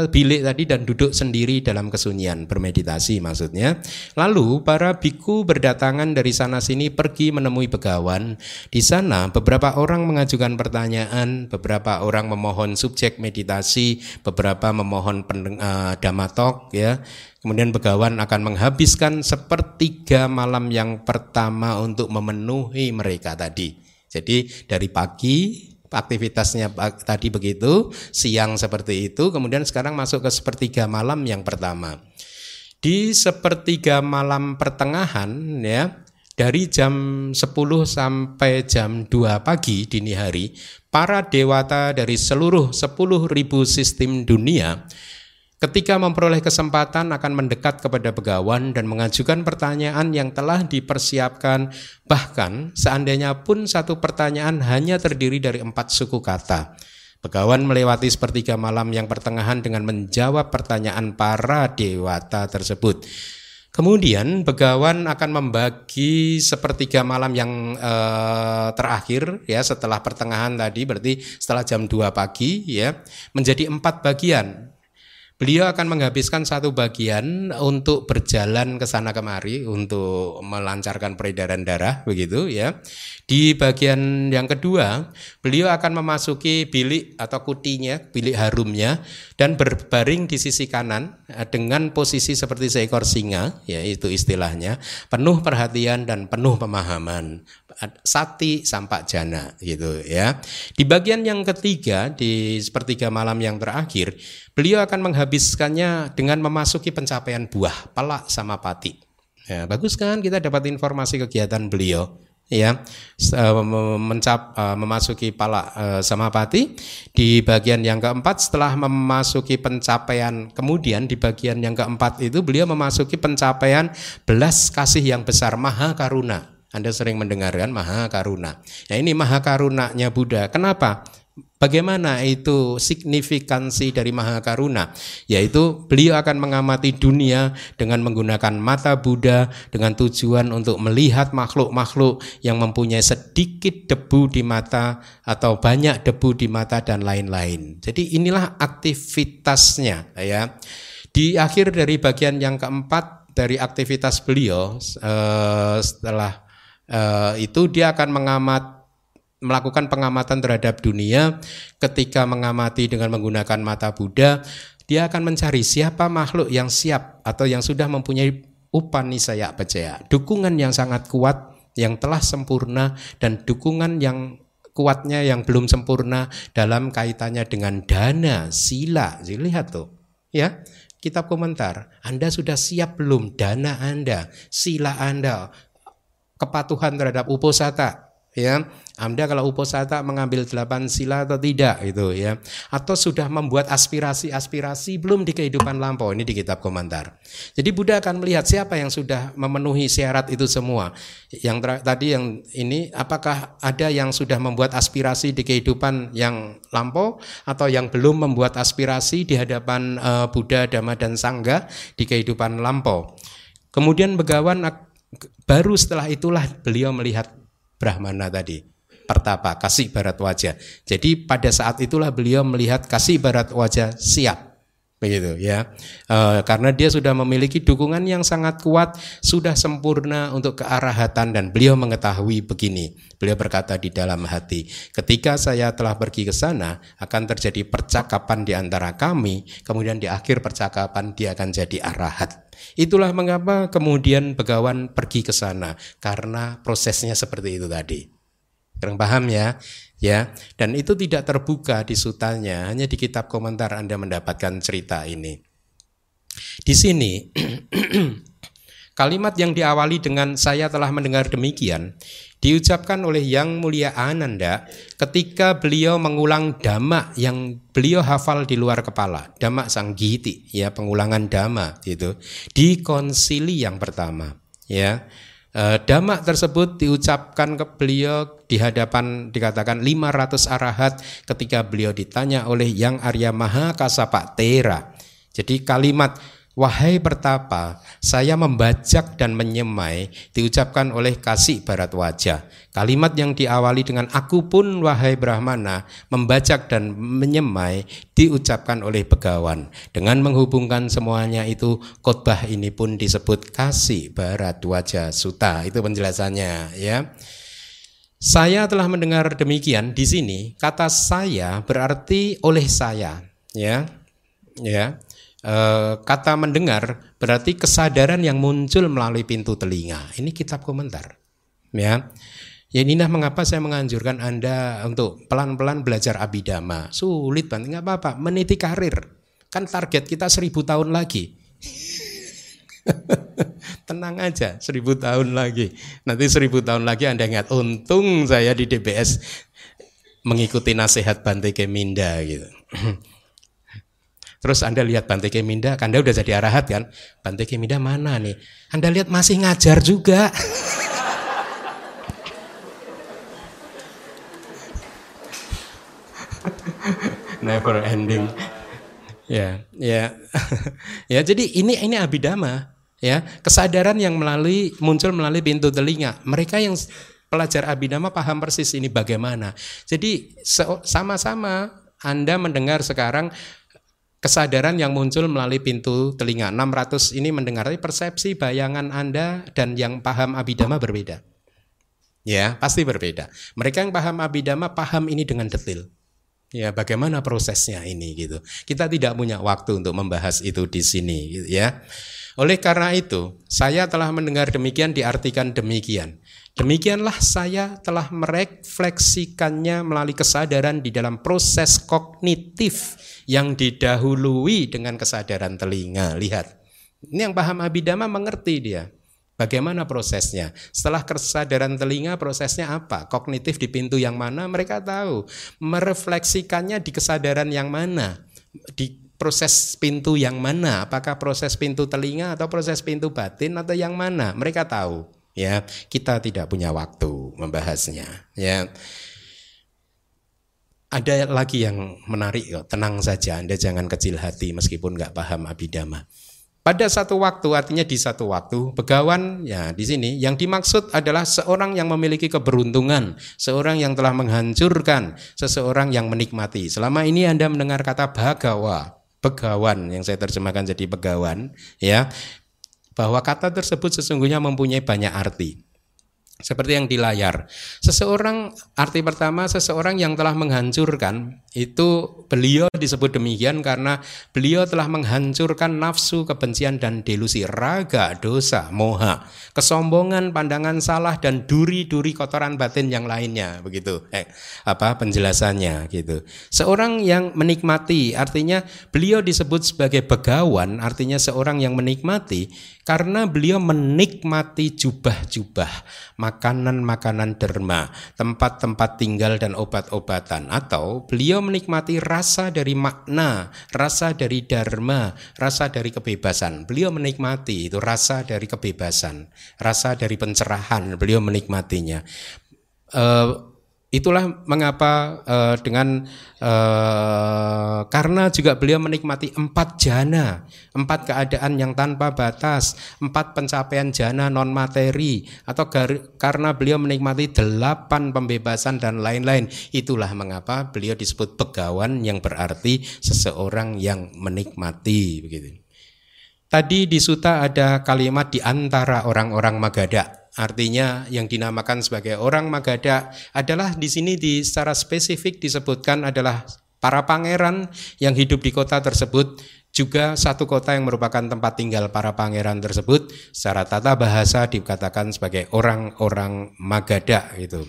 bilik tadi dan duduk sendiri dalam kesunyian bermeditasi maksudnya. Lalu para biku berdatangan dari sana sini pergi menemui begawan. Di sana beberapa orang mengajukan pertanyaan, beberapa orang memohon subjek meditasi, beberapa memohon pendeng, uh, damatok ya. Kemudian begawan akan menghabiskan sepertiga malam yang pertama untuk memenuhi mereka tadi. Jadi dari pagi aktivitasnya tadi begitu, siang seperti itu, kemudian sekarang masuk ke sepertiga malam yang pertama. Di sepertiga malam pertengahan ya, dari jam 10 sampai jam 2 pagi dini hari, para dewata dari seluruh 10.000 sistem dunia Ketika memperoleh kesempatan akan mendekat kepada begawan dan mengajukan pertanyaan yang telah dipersiapkan, bahkan seandainya pun satu pertanyaan hanya terdiri dari empat suku kata. Begawan melewati sepertiga malam yang pertengahan dengan menjawab pertanyaan para dewata tersebut. Kemudian begawan akan membagi sepertiga malam yang eh, terakhir ya setelah pertengahan tadi berarti setelah jam 2 pagi ya menjadi empat bagian Beliau akan menghabiskan satu bagian untuk berjalan ke sana kemari untuk melancarkan peredaran darah begitu ya. Di bagian yang kedua, beliau akan memasuki bilik atau kutinya, bilik harumnya dan berbaring di sisi kanan eh, dengan posisi seperti seekor singa, ya itu istilahnya, penuh perhatian dan penuh pemahaman sati sampak jana gitu ya. Di bagian yang ketiga di sepertiga malam yang terakhir, beliau akan menghabiskannya dengan memasuki pencapaian buah pelak sama pati. Ya, bagus kan kita dapat informasi kegiatan beliau ya eh, mencap eh, memasuki pala uh, samapati di bagian yang keempat setelah memasuki pencapaian kemudian di bagian yang keempat itu beliau memasuki pencapaian belas kasih yang besar maha karuna anda sering mendengarkan Maha Karuna. Nah ini Maha Karunanya Buddha. Kenapa? Bagaimana itu signifikansi dari Maha Karuna? Yaitu beliau akan mengamati dunia dengan menggunakan mata Buddha dengan tujuan untuk melihat makhluk-makhluk yang mempunyai sedikit debu di mata atau banyak debu di mata dan lain-lain. Jadi inilah aktivitasnya ya. Di akhir dari bagian yang keempat dari aktivitas beliau eh, setelah uh, itu dia akan mengamat melakukan pengamatan terhadap dunia. Ketika mengamati dengan menggunakan mata Buddha dia akan mencari siapa makhluk yang siap atau yang sudah mempunyai upanisaya pecaya dukungan yang sangat kuat yang telah sempurna dan dukungan yang kuatnya yang belum sempurna dalam kaitannya dengan dana sila. Lihat tuh ya kitab komentar. Anda sudah siap belum dana Anda sila Anda kepatuhan terhadap uposata ya. Anda kalau uposata mengambil delapan sila atau tidak itu ya. Atau sudah membuat aspirasi-aspirasi belum di kehidupan lampau ini di kitab komentar. Jadi Buddha akan melihat siapa yang sudah memenuhi syarat itu semua. Yang tadi yang ini apakah ada yang sudah membuat aspirasi di kehidupan yang lampau atau yang belum membuat aspirasi di hadapan uh, Buddha, Dhamma dan Sangga di kehidupan lampau. Kemudian begawan Baru setelah itulah beliau melihat Brahmana tadi pertapa kasih barat wajah. Jadi pada saat itulah beliau melihat kasih barat wajah siap begitu ya. E, karena dia sudah memiliki dukungan yang sangat kuat sudah sempurna untuk kearahatan dan beliau mengetahui begini. Beliau berkata di dalam hati ketika saya telah pergi ke sana akan terjadi percakapan di antara kami kemudian di akhir percakapan dia akan jadi arahat. Itulah mengapa kemudian Begawan pergi ke sana karena prosesnya seperti itu tadi. Kurang paham ya? Ya, dan itu tidak terbuka di sutanya, hanya di kitab komentar Anda mendapatkan cerita ini. Di sini kalimat yang diawali dengan saya telah mendengar demikian diucapkan oleh Yang Mulia Ananda ketika beliau mengulang dhamma yang beliau hafal di luar kepala, dhamma sanggiti, ya pengulangan dhamma itu di konsili yang pertama, ya. E, dhamma tersebut diucapkan ke beliau di hadapan dikatakan 500 arahat ketika beliau ditanya oleh Yang Arya Maha Kasapa Tera. Jadi kalimat Wahai pertapa, saya membajak dan menyemai diucapkan oleh kasih barat wajah. Kalimat yang diawali dengan aku pun wahai Brahmana membajak dan menyemai diucapkan oleh begawan. Dengan menghubungkan semuanya itu khotbah ini pun disebut kasih barat wajah suta. Itu penjelasannya ya. Saya telah mendengar demikian di sini kata saya berarti oleh saya ya. Ya kata mendengar berarti kesadaran yang muncul melalui pintu telinga. Ini kitab komentar. Ya. Ya inilah mengapa saya menganjurkan Anda untuk pelan-pelan belajar abidama. Sulit banget, nggak apa-apa, meniti karir. Kan target kita seribu tahun lagi. Tenang aja, seribu tahun lagi. Nanti seribu tahun lagi Anda ingat, untung saya di DBS mengikuti nasihat Bante Keminda gitu. Terus Anda lihat Bante Keminda, Anda udah jadi arahat kan? Bante Keminda mana nih? Anda lihat masih ngajar juga. Never ending. Ya, ya. ya, jadi ini ini abidama, ya. Kesadaran yang melalui muncul melalui pintu telinga. Mereka yang pelajar abidama paham persis ini bagaimana. Jadi sama-sama Anda mendengar sekarang kesadaran yang muncul melalui pintu telinga. 600 ini mendengar persepsi bayangan Anda dan yang paham abidama berbeda. Ya, pasti berbeda. Mereka yang paham abidama paham ini dengan detail. Ya, bagaimana prosesnya ini gitu. Kita tidak punya waktu untuk membahas itu di sini gitu ya. Oleh karena itu, saya telah mendengar demikian diartikan demikian. Demikianlah saya telah merefleksikannya melalui kesadaran di dalam proses kognitif yang didahului dengan kesadaran telinga. Lihat, ini yang paham abidama mengerti dia. Bagaimana prosesnya? Setelah kesadaran telinga prosesnya apa? Kognitif di pintu yang mana? Mereka tahu. Merefleksikannya di kesadaran yang mana? Di proses pintu yang mana? Apakah proses pintu telinga atau proses pintu batin atau yang mana? Mereka tahu ya kita tidak punya waktu membahasnya ya. Ada lagi yang menarik kok tenang saja Anda jangan kecil hati meskipun nggak paham abidama pada satu waktu artinya di satu waktu begawan ya di sini yang dimaksud adalah seorang yang memiliki keberuntungan seorang yang telah menghancurkan seseorang yang menikmati. Selama ini Anda mendengar kata bagawa begawan yang saya terjemahkan jadi begawan ya bahwa kata tersebut sesungguhnya mempunyai banyak arti. Seperti yang di layar. Seseorang arti pertama seseorang yang telah menghancurkan itu beliau disebut demikian karena beliau telah menghancurkan nafsu, kebencian dan delusi, raga, dosa, moha, kesombongan, pandangan salah dan duri-duri kotoran batin yang lainnya begitu. Eh, apa penjelasannya gitu. Seorang yang menikmati artinya beliau disebut sebagai begawan artinya seorang yang menikmati karena beliau menikmati jubah-jubah, makanan-makanan derma, tempat-tempat tinggal dan obat-obatan atau beliau menikmati rasa dari makna, rasa dari dharma, rasa dari kebebasan. Beliau menikmati itu rasa dari kebebasan, rasa dari pencerahan, beliau menikmatinya. Uh, Itulah mengapa uh, dengan uh, karena juga beliau menikmati empat jana, empat keadaan yang tanpa batas, empat pencapaian jana non materi, atau karena beliau menikmati delapan pembebasan dan lain-lain. Itulah mengapa beliau disebut pegawan yang berarti seseorang yang menikmati begitu. Tadi di suta ada kalimat di antara orang-orang Magadha Artinya yang dinamakan sebagai orang Magadha adalah di sini di secara spesifik disebutkan adalah para pangeran yang hidup di kota tersebut juga satu kota yang merupakan tempat tinggal para pangeran tersebut secara tata bahasa dikatakan sebagai orang-orang Magadha gitu.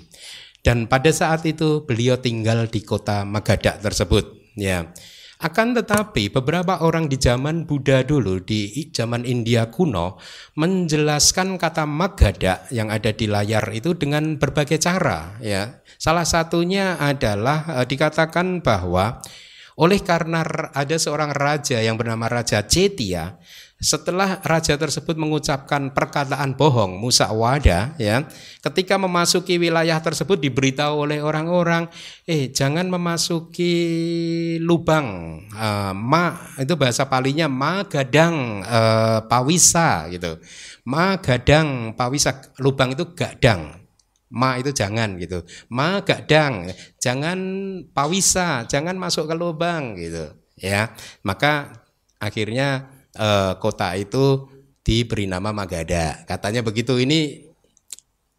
Dan pada saat itu beliau tinggal di kota Magadha tersebut ya. Akan tetapi beberapa orang di zaman Buddha dulu di zaman India kuno menjelaskan kata Magadha yang ada di layar itu dengan berbagai cara ya. Salah satunya adalah e, dikatakan bahwa oleh karena ada seorang raja yang bernama Raja Cetia setelah raja tersebut mengucapkan perkataan bohong musawada ya ketika memasuki wilayah tersebut diberitahu oleh orang-orang eh jangan memasuki lubang uh, ma itu bahasa palinya ma gadang uh, pawisa gitu. Ma gadang pawisa. Lubang itu gadang. Ma itu jangan gitu. Ma gadang jangan pawisa jangan masuk ke lubang gitu ya. Maka akhirnya eh, kota itu diberi nama Magada. Katanya begitu. Ini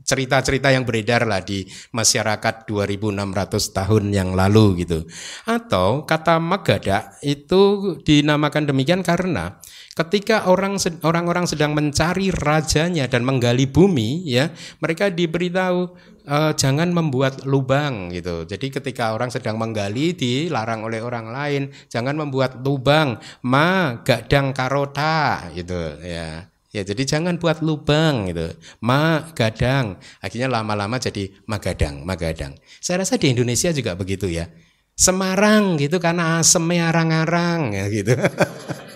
cerita-cerita yang beredar lah di masyarakat 2600 tahun yang lalu gitu. Atau kata Magada itu dinamakan demikian karena ketika orang orang-orang sedang mencari rajanya dan menggali bumi ya, mereka diberitahu uh, jangan membuat lubang gitu. Jadi ketika orang sedang menggali dilarang oleh orang lain, jangan membuat lubang, ma gadang karota gitu ya. Ya jadi jangan buat lubang gitu. Ma gadang. Akhirnya lama-lama jadi magadang, magadang. Saya rasa di Indonesia juga begitu ya. Semarang gitu karena asemnya arang-arang ya gitu.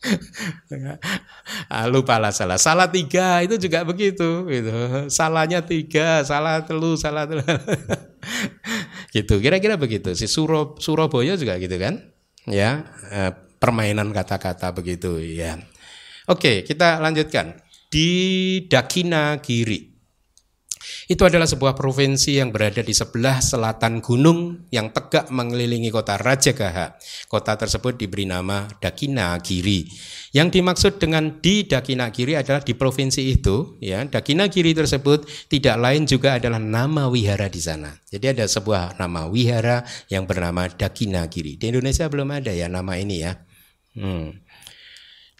ah, lupa lah salah. Salah tiga itu juga begitu gitu. Salahnya tiga salah telu salah telu. Gitu kira-kira begitu. Si Suro, Surabaya juga gitu kan? Ya eh, permainan kata-kata begitu ya. Oke kita lanjutkan. Di Dakina Giri itu adalah sebuah provinsi yang berada di sebelah selatan gunung yang tegak mengelilingi kota Rajagaha. Kota tersebut diberi nama Dakinagiri. Yang dimaksud dengan di Dakinagiri adalah di provinsi itu, ya. Dakinagiri tersebut tidak lain juga adalah nama wihara di sana. Jadi ada sebuah nama wihara yang bernama Dakinagiri. Di Indonesia belum ada ya nama ini ya. Hmm.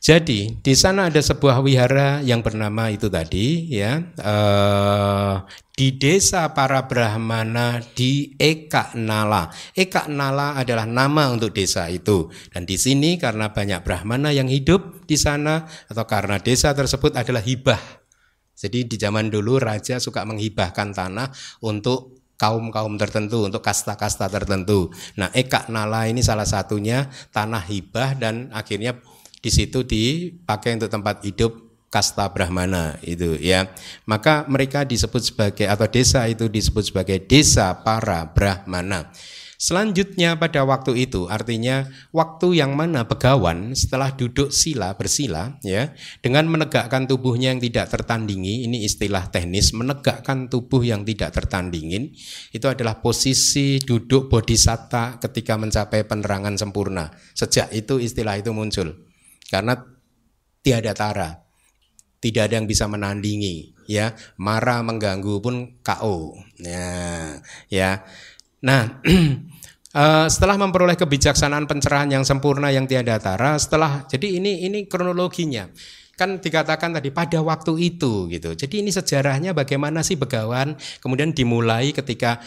Jadi di sana ada sebuah wihara yang bernama itu tadi ya uh, di desa para Brahmana di Eka Nala. Eka Nala adalah nama untuk desa itu dan di sini karena banyak Brahmana yang hidup di sana atau karena desa tersebut adalah hibah. Jadi di zaman dulu raja suka menghibahkan tanah untuk kaum-kaum tertentu, untuk kasta-kasta tertentu. Nah, Eka Nala ini salah satunya tanah hibah dan akhirnya di situ dipakai untuk tempat hidup kasta Brahmana itu ya. Maka mereka disebut sebagai atau desa itu disebut sebagai desa para Brahmana. Selanjutnya pada waktu itu artinya waktu yang mana begawan setelah duduk sila bersila ya dengan menegakkan tubuhnya yang tidak tertandingi ini istilah teknis menegakkan tubuh yang tidak tertandingin itu adalah posisi duduk bodhisatta ketika mencapai penerangan sempurna sejak itu istilah itu muncul karena tiada tara. Tidak ada yang bisa menandingi ya. Marah mengganggu pun KO ya ya. Nah uh, setelah memperoleh kebijaksanaan pencerahan yang sempurna yang tiada tara setelah jadi ini ini kronologinya. Kan dikatakan tadi pada waktu itu gitu. Jadi ini sejarahnya bagaimana sih begawan? Kemudian dimulai ketika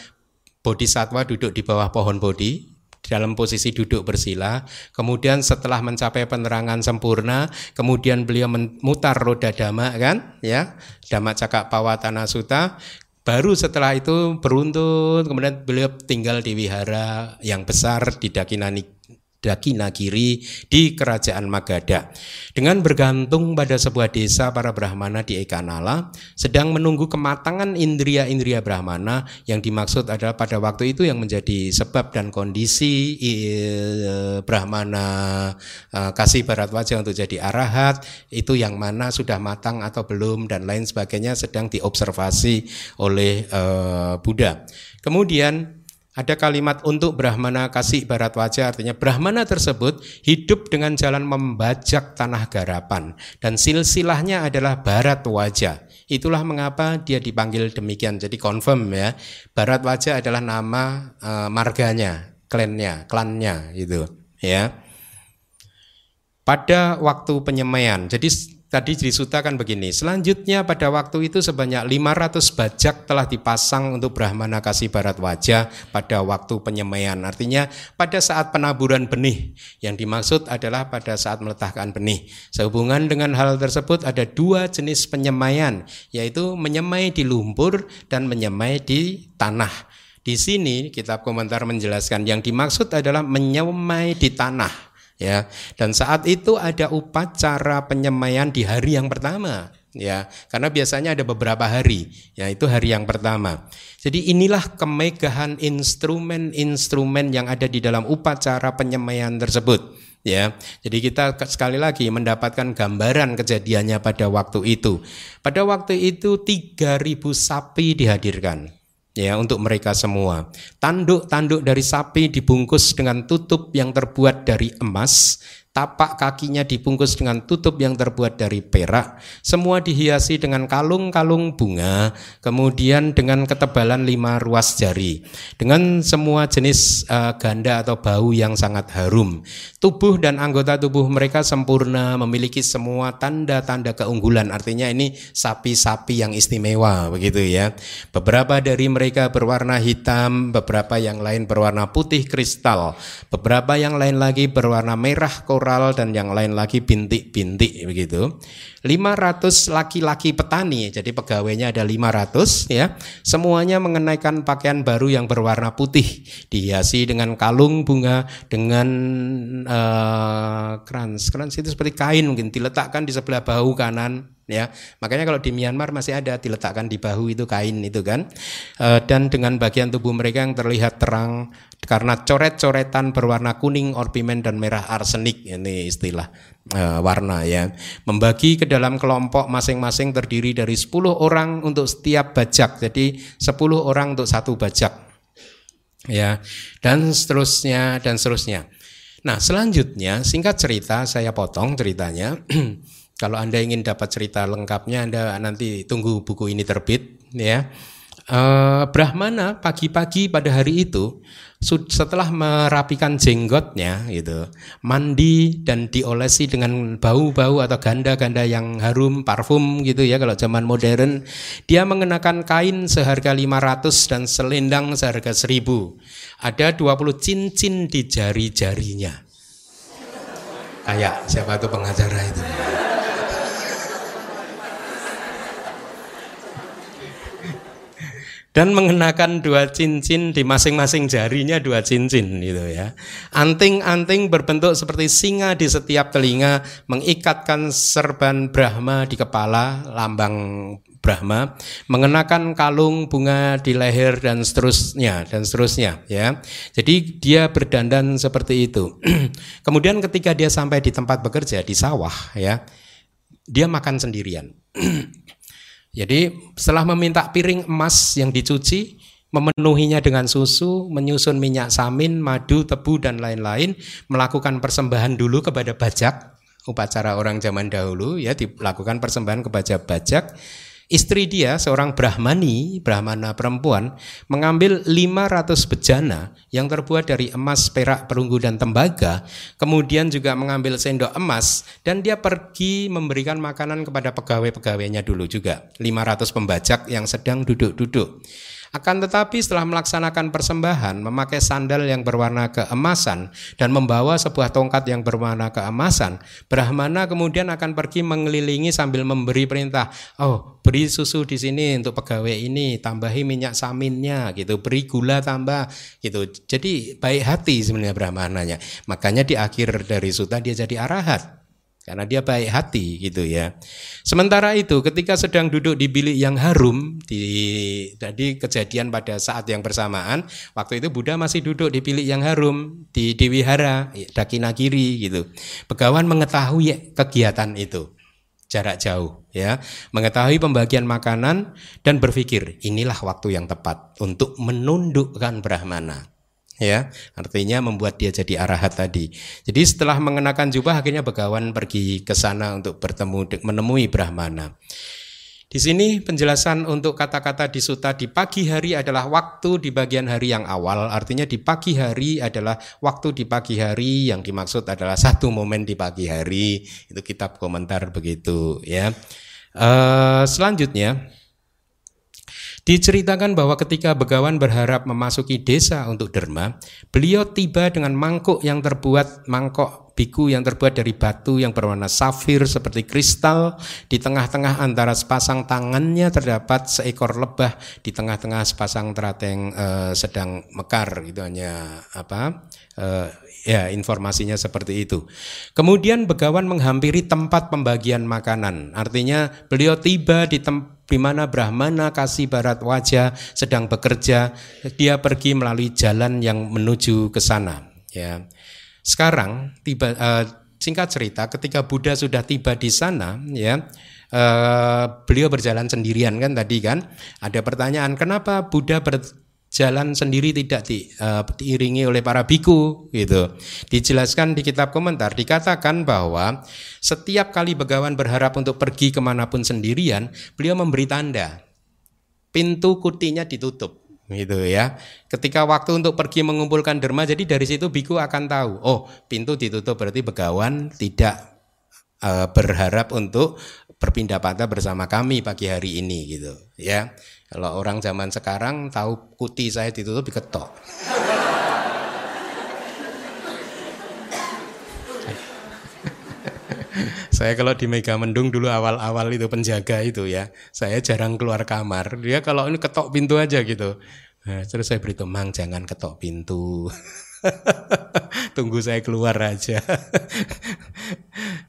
Bodhisatwa duduk di bawah pohon bodhi dalam posisi duduk bersila. Kemudian setelah mencapai penerangan sempurna, kemudian beliau memutar roda dhamma kan, ya, dhamma cakak pawatana suta. Baru setelah itu beruntun, kemudian beliau tinggal di wihara yang besar di Dakinani Dakinagiri di kerajaan Magadha. Dengan bergantung pada sebuah desa para Brahmana di Ekanala, sedang menunggu kematangan indria-indria Brahmana yang dimaksud adalah pada waktu itu yang menjadi sebab dan kondisi Brahmana eh, kasih barat wajah untuk jadi arahat, itu yang mana sudah matang atau belum dan lain sebagainya sedang diobservasi oleh eh, Buddha. Kemudian ada kalimat untuk Brahmana kasih barat wajah artinya Brahmana tersebut hidup dengan jalan membajak tanah garapan dan silsilahnya adalah barat wajah. Itulah mengapa dia dipanggil demikian. Jadi confirm ya. Barat wajah adalah nama uh, marganya, klannya, klannya itu ya. Pada waktu penyemaian. Jadi Tadi di Suta kan begini, selanjutnya pada waktu itu sebanyak 500 bajak telah dipasang untuk Brahmana kasih barat wajah pada waktu penyemaian. Artinya pada saat penaburan benih, yang dimaksud adalah pada saat meletakkan benih. Sehubungan dengan hal tersebut ada dua jenis penyemaian, yaitu menyemai di lumpur dan menyemai di tanah. Di sini kitab komentar menjelaskan yang dimaksud adalah menyemai di tanah ya. Dan saat itu ada upacara penyemaian di hari yang pertama ya karena biasanya ada beberapa hari ya itu hari yang pertama jadi inilah kemegahan instrumen-instrumen yang ada di dalam upacara penyemaian tersebut ya. Jadi kita sekali lagi mendapatkan gambaran kejadiannya pada waktu itu. Pada waktu itu 3000 sapi dihadirkan ya untuk mereka semua. Tanduk-tanduk dari sapi dibungkus dengan tutup yang terbuat dari emas tapak kakinya dibungkus dengan tutup yang terbuat dari perak, semua dihiasi dengan kalung-kalung bunga, kemudian dengan ketebalan lima ruas jari, dengan semua jenis uh, ganda atau bau yang sangat harum. Tubuh dan anggota tubuh mereka sempurna, memiliki semua tanda-tanda keunggulan. Artinya ini sapi-sapi yang istimewa, begitu ya. Beberapa dari mereka berwarna hitam, beberapa yang lain berwarna putih kristal, beberapa yang lain lagi berwarna merah koral dan yang lain lagi bintik-bintik begitu. 500 laki-laki petani, jadi pegawainya ada 500 ya. Semuanya mengenaikan pakaian baru yang berwarna putih, dihiasi dengan kalung bunga dengan uh, krans. Krans itu seperti kain mungkin diletakkan di sebelah bahu kanan ya makanya kalau di Myanmar masih ada diletakkan di bahu itu kain itu kan. E, dan dengan bagian tubuh mereka yang terlihat terang karena coret-coretan berwarna kuning orpimen dan merah arsenik ini istilah e, warna ya. Membagi ke dalam kelompok masing-masing terdiri dari 10 orang untuk setiap bajak. Jadi 10 orang untuk satu bajak ya. Dan seterusnya dan seterusnya. Nah selanjutnya singkat cerita saya potong ceritanya Kalau Anda ingin dapat cerita lengkapnya, Anda nanti tunggu buku ini terbit, ya. Uh, Brahmana pagi-pagi pada hari itu setelah merapikan jenggotnya gitu mandi dan diolesi dengan bau-bau atau ganda-ganda yang harum parfum gitu ya kalau zaman modern dia mengenakan kain seharga 500 dan selendang seharga 1000 ada 20 cincin di jari-jarinya. Kayak siapa tuh pengacara itu dan mengenakan dua cincin di masing-masing jarinya dua cincin gitu ya. Anting-anting berbentuk seperti singa di setiap telinga mengikatkan serban Brahma di kepala lambang Brahma, mengenakan kalung bunga di leher dan seterusnya dan seterusnya ya. Jadi dia berdandan seperti itu. Kemudian ketika dia sampai di tempat bekerja di sawah ya, dia makan sendirian. Jadi setelah meminta piring emas yang dicuci, memenuhinya dengan susu, menyusun minyak samin, madu, tebu dan lain-lain, melakukan persembahan dulu kepada bajak, upacara orang zaman dahulu ya dilakukan persembahan kepada bajak Istri dia, seorang Brahmani, Brahmana perempuan, mengambil 500 bejana yang terbuat dari emas, perak, perunggu, dan tembaga, kemudian juga mengambil sendok emas, dan dia pergi memberikan makanan kepada pegawai-pegawainya dulu juga, 500 pembajak yang sedang duduk-duduk. Akan tetapi setelah melaksanakan persembahan, memakai sandal yang berwarna keemasan dan membawa sebuah tongkat yang berwarna keemasan, Brahmana kemudian akan pergi mengelilingi sambil memberi perintah, oh beri susu di sini untuk pegawai ini, tambahi minyak saminnya gitu, beri gula tambah gitu. Jadi baik hati sebenarnya Brahmananya. Makanya di akhir dari suta dia jadi arahat karena dia baik hati gitu ya. Sementara itu ketika sedang duduk di bilik yang harum di jadi kejadian pada saat yang bersamaan waktu itu Buddha masih duduk di bilik yang harum di Dewihara Dakinagiri gitu. Pegawan mengetahui kegiatan itu jarak jauh ya, mengetahui pembagian makanan dan berpikir inilah waktu yang tepat untuk menundukkan Brahmana ya. Artinya membuat dia jadi arahat tadi. Jadi setelah mengenakan jubah akhirnya begawan pergi ke sana untuk bertemu menemui Brahmana. Di sini penjelasan untuk kata-kata di suta di pagi hari adalah waktu di bagian hari yang awal. Artinya di pagi hari adalah waktu di pagi hari yang dimaksud adalah satu momen di pagi hari. Itu kitab komentar begitu ya. Uh, selanjutnya Diceritakan bahwa ketika Begawan berharap memasuki desa untuk derma, beliau tiba dengan mangkuk yang terbuat mangkok biku yang terbuat dari batu yang berwarna safir seperti kristal. Di tengah-tengah antara sepasang tangannya terdapat seekor lebah. Di tengah-tengah sepasang terateng uh, sedang mekar. Itu hanya apa? Uh, ya informasinya seperti itu. Kemudian begawan menghampiri tempat pembagian makanan. Artinya beliau tiba di tempat di mana Brahmana kasih barat wajah sedang bekerja, dia pergi melalui jalan yang menuju ke sana. Ya, sekarang tiba uh, singkat cerita, ketika Buddha sudah tiba di sana, ya uh, beliau berjalan sendirian kan tadi kan. Ada pertanyaan kenapa Buddha ber, jalan sendiri tidak di, uh, diiringi oleh para biku gitu. Dijelaskan di kitab komentar dikatakan bahwa setiap kali begawan berharap untuk pergi ke mana pun sendirian, beliau memberi tanda pintu kutinya ditutup gitu ya. Ketika waktu untuk pergi mengumpulkan derma, jadi dari situ biku akan tahu, oh pintu ditutup berarti begawan tidak uh, berharap untuk berpindah patah bersama kami pagi hari ini gitu ya. Kalau orang zaman sekarang tahu kuti saya ditutup diketok. saya kalau di Mega Mendung dulu awal-awal itu penjaga itu ya, saya jarang keluar kamar. Dia kalau ini ketok pintu aja gitu. Nah, terus saya beritahu, mang jangan ketok pintu. Tunggu saya keluar aja.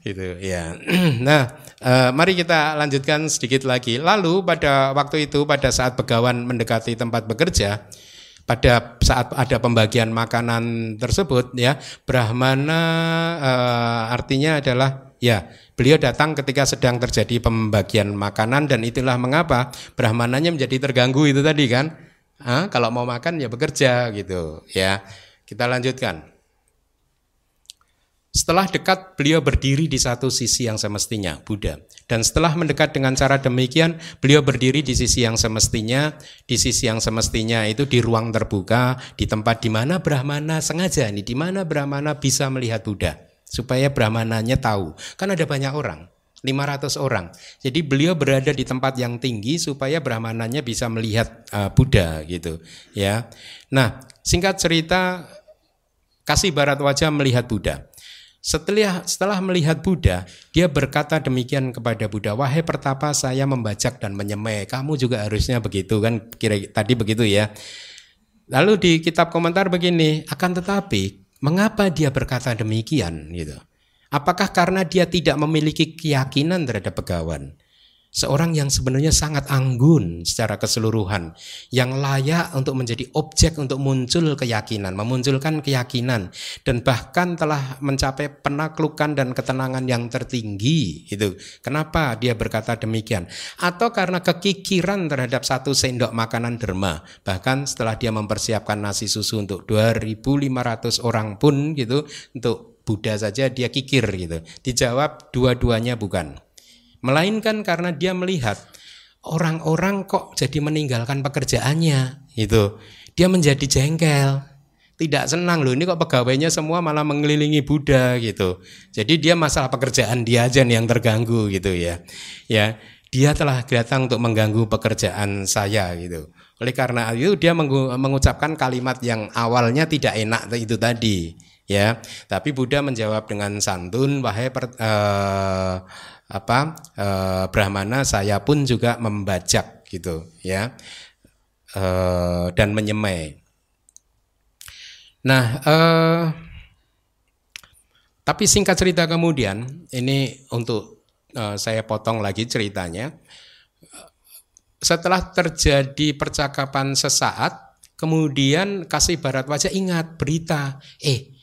gitu ya. nah, uh, mari kita lanjutkan sedikit lagi. Lalu pada waktu itu pada saat begawan mendekati tempat bekerja, pada saat ada pembagian makanan tersebut ya, Brahmana uh, artinya adalah ya, beliau datang ketika sedang terjadi pembagian makanan dan itulah mengapa Brahmananya menjadi terganggu itu tadi kan. Ah, kalau mau makan ya bekerja gitu ya. Kita lanjutkan. Setelah dekat, beliau berdiri di satu sisi yang semestinya, Buddha. Dan setelah mendekat dengan cara demikian, beliau berdiri di sisi yang semestinya, di sisi yang semestinya itu di ruang terbuka, di tempat di mana Brahmana sengaja ini, di mana Brahmana bisa melihat Buddha. Supaya Brahmananya tahu. Kan ada banyak orang, 500 orang. Jadi beliau berada di tempat yang tinggi supaya Brahmananya bisa melihat uh, Buddha gitu, ya. Nah, singkat cerita kasih barat wajah melihat Buddha. Setelah setelah melihat Buddha, dia berkata demikian kepada Buddha, "Wahai pertapa, saya membajak dan menyemai. Kamu juga harusnya begitu kan? Kira tadi begitu ya." Lalu di kitab komentar begini, akan tetapi mengapa dia berkata demikian gitu? Apakah karena dia tidak memiliki keyakinan terhadap pegawan? Seorang yang sebenarnya sangat anggun secara keseluruhan, yang layak untuk menjadi objek untuk muncul keyakinan, memunculkan keyakinan, dan bahkan telah mencapai penaklukan dan ketenangan yang tertinggi. Itu kenapa dia berkata demikian? Atau karena kekikiran terhadap satu sendok makanan derma, bahkan setelah dia mempersiapkan nasi susu untuk 2.500 orang pun gitu, untuk Buddha saja dia kikir gitu. Dijawab dua-duanya bukan melainkan karena dia melihat orang-orang kok jadi meninggalkan pekerjaannya gitu. Dia menjadi jengkel, tidak senang loh ini kok pegawainya semua malah mengelilingi Buddha gitu. Jadi dia masalah pekerjaan dia aja nih yang terganggu gitu ya. Ya, dia telah datang untuk mengganggu pekerjaan saya gitu. Oleh karena itu dia mengucapkan kalimat yang awalnya tidak enak itu tadi ya. Tapi Buddha menjawab dengan santun wahai per, uh, apa eh, Brahmana saya pun juga membajak gitu ya eh, dan menyemai. Nah, eh, tapi singkat cerita kemudian ini untuk eh, saya potong lagi ceritanya. Setelah terjadi percakapan sesaat, kemudian kasih barat wajah ingat berita, eh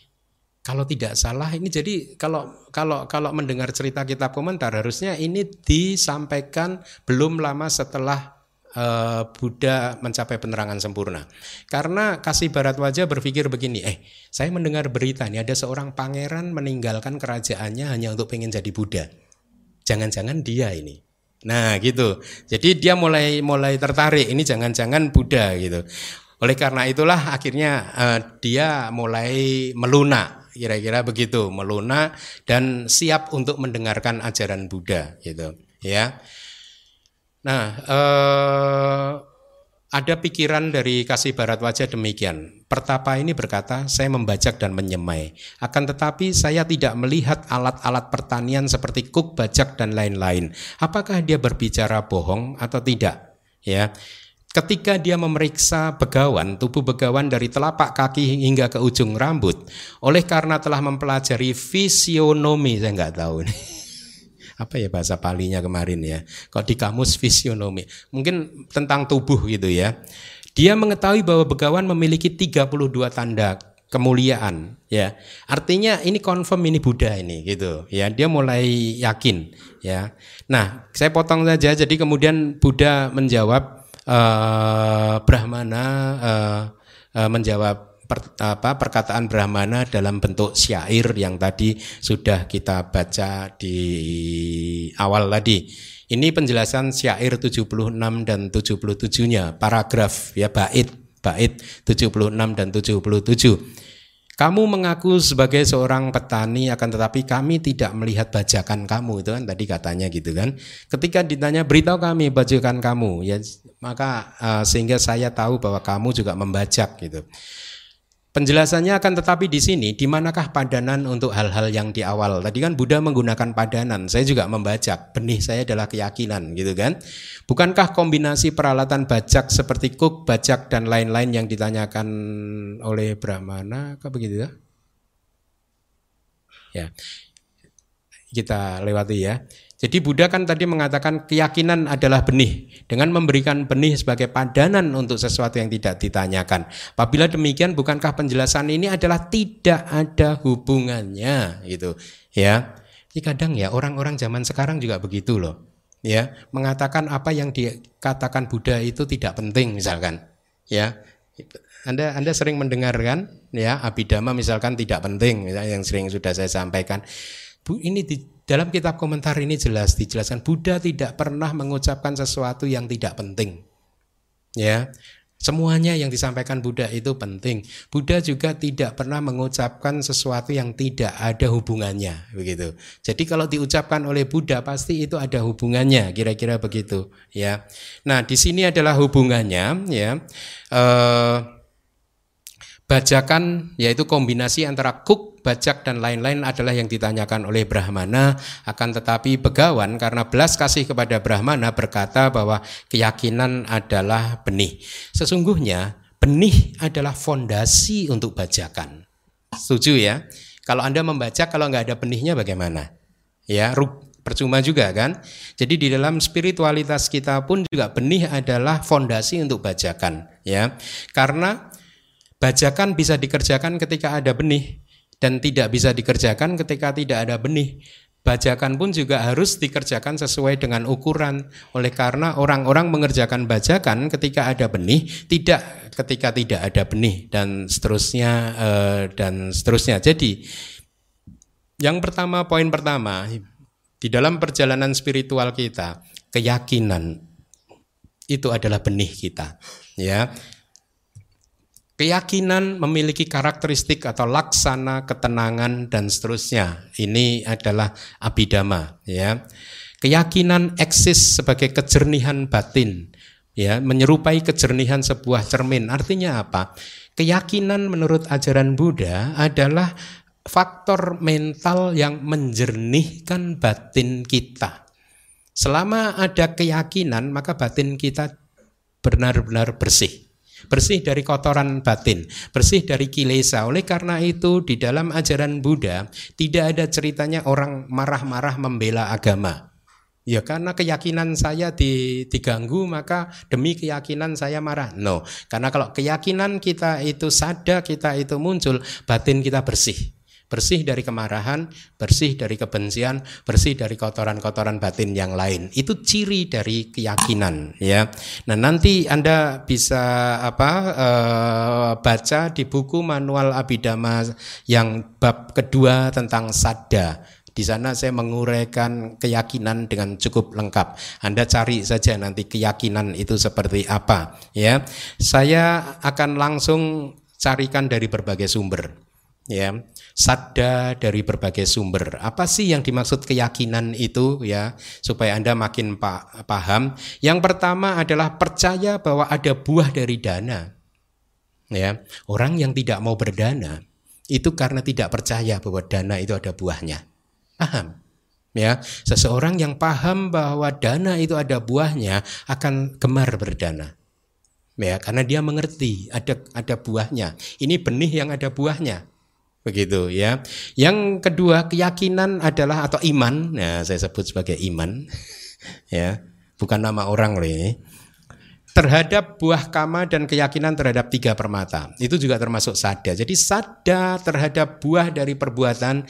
kalau tidak salah ini jadi kalau kalau kalau mendengar cerita kitab komentar harusnya ini disampaikan belum lama setelah uh, Buddha mencapai penerangan sempurna. Karena kasih barat wajah berpikir begini, eh saya mendengar berita ini ada seorang pangeran meninggalkan kerajaannya hanya untuk pengen jadi Buddha. Jangan-jangan dia ini. Nah gitu. Jadi dia mulai mulai tertarik ini jangan-jangan Buddha gitu. Oleh karena itulah akhirnya uh, dia mulai melunak kira-kira begitu melunak dan siap untuk mendengarkan ajaran Buddha gitu ya nah eh, ada pikiran dari kasih barat wajah demikian. Pertapa ini berkata, saya membajak dan menyemai. Akan tetapi saya tidak melihat alat-alat pertanian seperti kuk, bajak dan lain-lain. Apakah dia berbicara bohong atau tidak? Ya. Ketika dia memeriksa begawan, tubuh begawan dari telapak kaki hingga ke ujung rambut, oleh karena telah mempelajari fisionomi, saya nggak tahu nih apa ya bahasa palinya kemarin ya. Kalau di kamus fisionomi, mungkin tentang tubuh gitu ya. Dia mengetahui bahwa begawan memiliki 32 tanda kemuliaan ya. Artinya ini confirm ini Buddha ini gitu ya. Dia mulai yakin ya. Nah, saya potong saja jadi kemudian Buddha menjawab uh, Brahmana uh, uh, menjawab per, apa, perkataan Brahmana dalam bentuk syair yang tadi sudah kita baca di awal tadi. Ini penjelasan syair 76 dan 77-nya, paragraf ya bait, bait 76 dan 77. Kamu mengaku sebagai seorang petani akan tetapi kami tidak melihat bajakan kamu itu kan tadi katanya gitu kan. Ketika ditanya beritahu kami bajakan kamu ya maka uh, sehingga saya tahu bahwa kamu juga membajak gitu. Penjelasannya akan tetapi di sini, di manakah padanan untuk hal-hal yang di awal? Tadi kan Buddha menggunakan padanan, saya juga membaca, benih saya adalah keyakinan gitu kan. Bukankah kombinasi peralatan bajak seperti kuk, bajak, dan lain-lain yang ditanyakan oleh Brahmana, apa begitu ya? Ya, kita lewati ya. Jadi Buddha kan tadi mengatakan keyakinan adalah benih dengan memberikan benih sebagai padanan untuk sesuatu yang tidak ditanyakan. Apabila demikian bukankah penjelasan ini adalah tidak ada hubungannya gitu ya. Jadi kadang ya orang-orang zaman sekarang juga begitu loh. Ya, mengatakan apa yang dikatakan Buddha itu tidak penting misalkan. Ya. Anda Anda sering mendengar kan ya Abhidhamma misalkan tidak penting yang sering sudah saya sampaikan. Bu, ini di, dalam kitab komentar ini jelas dijelaskan Buddha tidak pernah mengucapkan sesuatu yang tidak penting. Ya. Semuanya yang disampaikan Buddha itu penting. Buddha juga tidak pernah mengucapkan sesuatu yang tidak ada hubungannya, begitu. Jadi kalau diucapkan oleh Buddha pasti itu ada hubungannya, kira-kira begitu, ya. Nah, di sini adalah hubungannya, ya. Eh, bajakan yaitu kombinasi antara kuk bajak dan lain-lain adalah yang ditanyakan oleh Brahmana. Akan tetapi begawan karena belas kasih kepada Brahmana berkata bahwa keyakinan adalah benih. Sesungguhnya benih adalah fondasi untuk bajakan. Setuju ya? Kalau Anda membaca kalau nggak ada benihnya bagaimana? Ya percuma juga kan? Jadi di dalam spiritualitas kita pun juga benih adalah fondasi untuk bajakan ya. Karena bajakan bisa dikerjakan ketika ada benih dan tidak bisa dikerjakan ketika tidak ada benih. Bajakan pun juga harus dikerjakan sesuai dengan ukuran. Oleh karena orang-orang mengerjakan bajakan ketika ada benih, tidak ketika tidak ada benih dan seterusnya eh, dan seterusnya. Jadi yang pertama poin pertama di dalam perjalanan spiritual kita, keyakinan itu adalah benih kita, ya. Keyakinan memiliki karakteristik atau laksana, ketenangan dan seterusnya. Ini adalah abidama, ya. Keyakinan eksis sebagai kejernihan batin, ya, menyerupai kejernihan sebuah cermin. Artinya apa? Keyakinan menurut ajaran Buddha adalah faktor mental yang menjernihkan batin kita. Selama ada keyakinan, maka batin kita benar-benar bersih bersih dari kotoran batin, bersih dari kilesa. Oleh karena itu di dalam ajaran Buddha tidak ada ceritanya orang marah-marah membela agama. Ya karena keyakinan saya diganggu maka demi keyakinan saya marah. No, karena kalau keyakinan kita itu sadar, kita itu muncul, batin kita bersih bersih dari kemarahan, bersih dari kebencian, bersih dari kotoran-kotoran batin yang lain. Itu ciri dari keyakinan, ya. Nah nanti anda bisa apa e, baca di buku manual Abhidhamma yang bab kedua tentang sada. Di sana saya menguraikan keyakinan dengan cukup lengkap. Anda cari saja nanti keyakinan itu seperti apa, ya. Saya akan langsung carikan dari berbagai sumber ya sadda dari berbagai sumber. Apa sih yang dimaksud keyakinan itu ya supaya Anda makin paham. Yang pertama adalah percaya bahwa ada buah dari dana. Ya, orang yang tidak mau berdana itu karena tidak percaya bahwa dana itu ada buahnya. Paham? Ya, seseorang yang paham bahwa dana itu ada buahnya akan gemar berdana. Ya, karena dia mengerti ada ada buahnya. Ini benih yang ada buahnya begitu ya. Yang kedua keyakinan adalah atau iman, ya saya sebut sebagai iman, ya bukan nama orang loh ini. Terhadap buah kama dan keyakinan terhadap tiga permata itu juga termasuk sada. Jadi sada terhadap buah dari perbuatan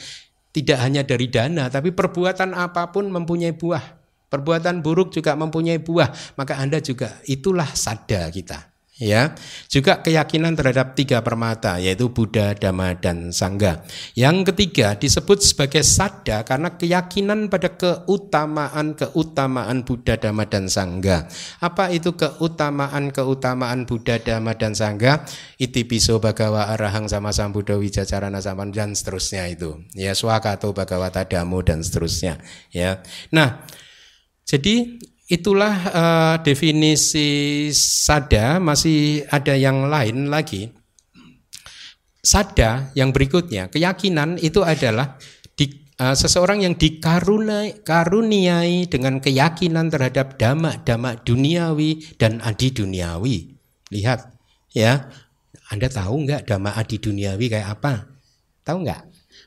tidak hanya dari dana, tapi perbuatan apa pun mempunyai buah. Perbuatan buruk juga mempunyai buah. Maka Anda juga itulah sada kita ya juga keyakinan terhadap tiga permata yaitu Buddha, Dhamma dan Sangha. Yang ketiga disebut sebagai sada karena keyakinan pada keutamaan keutamaan Buddha, Dhamma dan Sangha. Apa itu keutamaan keutamaan Buddha, Dhamma dan Sangha? Iti piso bagawa arahang sama sambuddha wijacarana sama dan seterusnya itu. Ya swakato bagawata damo dan seterusnya. Ya. Nah, jadi Itulah uh, definisi sada, masih ada yang lain lagi. Sada yang berikutnya, keyakinan itu adalah di, uh, seseorang yang dikaruniai karuniai dengan keyakinan terhadap dhamma-dhamma duniawi dan adi duniawi. Lihat, ya, Anda tahu nggak dhamma adi duniawi kayak apa? Tahu nggak?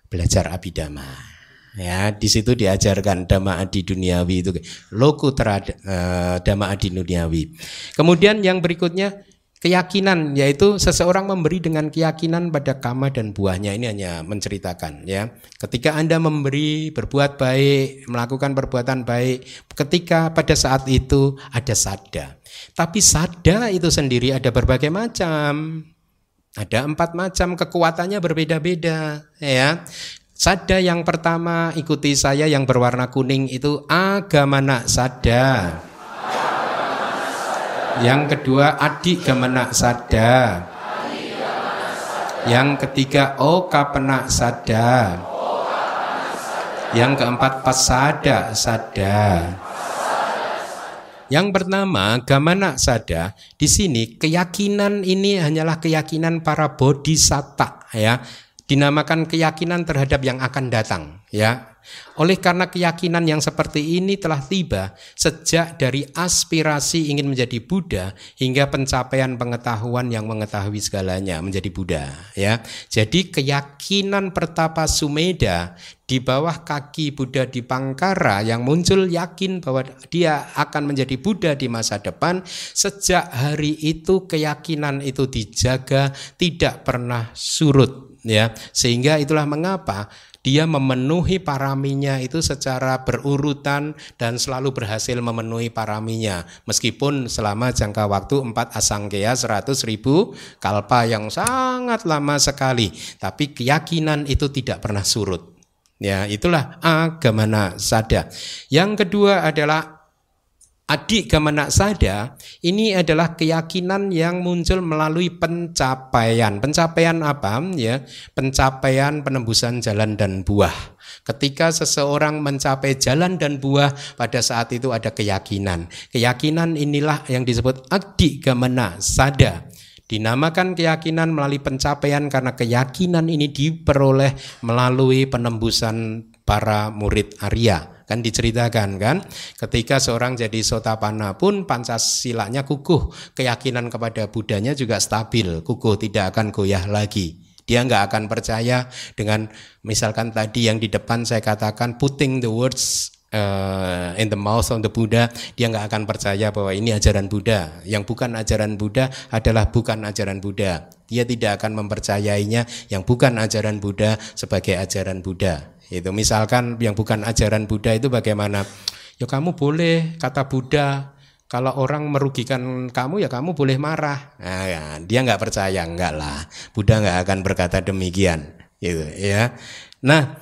Belajar abidama. Ya, di situ diajarkan dhamma adi duniawi itu loku terhadap uh, dhamma adi duniawi. Kemudian yang berikutnya keyakinan yaitu seseorang memberi dengan keyakinan pada kama dan buahnya ini hanya menceritakan ya. Ketika Anda memberi berbuat baik, melakukan perbuatan baik, ketika pada saat itu ada sada. Tapi sada itu sendiri ada berbagai macam. Ada empat macam kekuatannya berbeda-beda ya. Sada yang pertama ikuti saya yang berwarna kuning itu agamana sada. Yang kedua adik gamana sada. Yang ketiga oka penak sada. Yang keempat pasada sada. Yang pertama, gamana sada di sini keyakinan ini hanyalah keyakinan para bodhisatta ya dinamakan keyakinan terhadap yang akan datang ya. Oleh karena keyakinan yang seperti ini telah tiba sejak dari aspirasi ingin menjadi Buddha hingga pencapaian pengetahuan yang mengetahui segalanya menjadi Buddha ya. Jadi keyakinan pertapa Sumeda di bawah kaki Buddha di Pangkara yang muncul yakin bahwa dia akan menjadi Buddha di masa depan sejak hari itu keyakinan itu dijaga tidak pernah surut ya. Sehingga itulah mengapa dia memenuhi paraminya itu secara berurutan dan selalu berhasil memenuhi paraminya. Meskipun selama jangka waktu empat asangkaya seratus ribu kalpa yang sangat lama sekali. Tapi keyakinan itu tidak pernah surut. Ya itulah agamana sada. Yang kedua adalah Adik Gamanak Sada ini adalah keyakinan yang muncul melalui pencapaian. Pencapaian apa? Ya, pencapaian penembusan jalan dan buah. Ketika seseorang mencapai jalan dan buah, pada saat itu ada keyakinan. Keyakinan inilah yang disebut adik Gamana Sada. Dinamakan keyakinan melalui pencapaian karena keyakinan ini diperoleh melalui penembusan para murid Arya kan diceritakan kan ketika seorang jadi sotapana pun pancasilanya kukuh keyakinan kepada budanya juga stabil kukuh tidak akan goyah lagi dia nggak akan percaya dengan misalkan tadi yang di depan saya katakan putting the words uh, in the mouth of the Buddha, dia nggak akan percaya bahwa ini ajaran Buddha. Yang bukan ajaran Buddha adalah bukan ajaran Buddha. Dia tidak akan mempercayainya yang bukan ajaran Buddha sebagai ajaran Buddha. Itu misalkan yang bukan ajaran Buddha itu bagaimana? Ya kamu boleh kata Buddha kalau orang merugikan kamu ya kamu boleh marah. Nah, ya, dia nggak percaya enggak lah. Buddha nggak akan berkata demikian, gitu ya. Nah,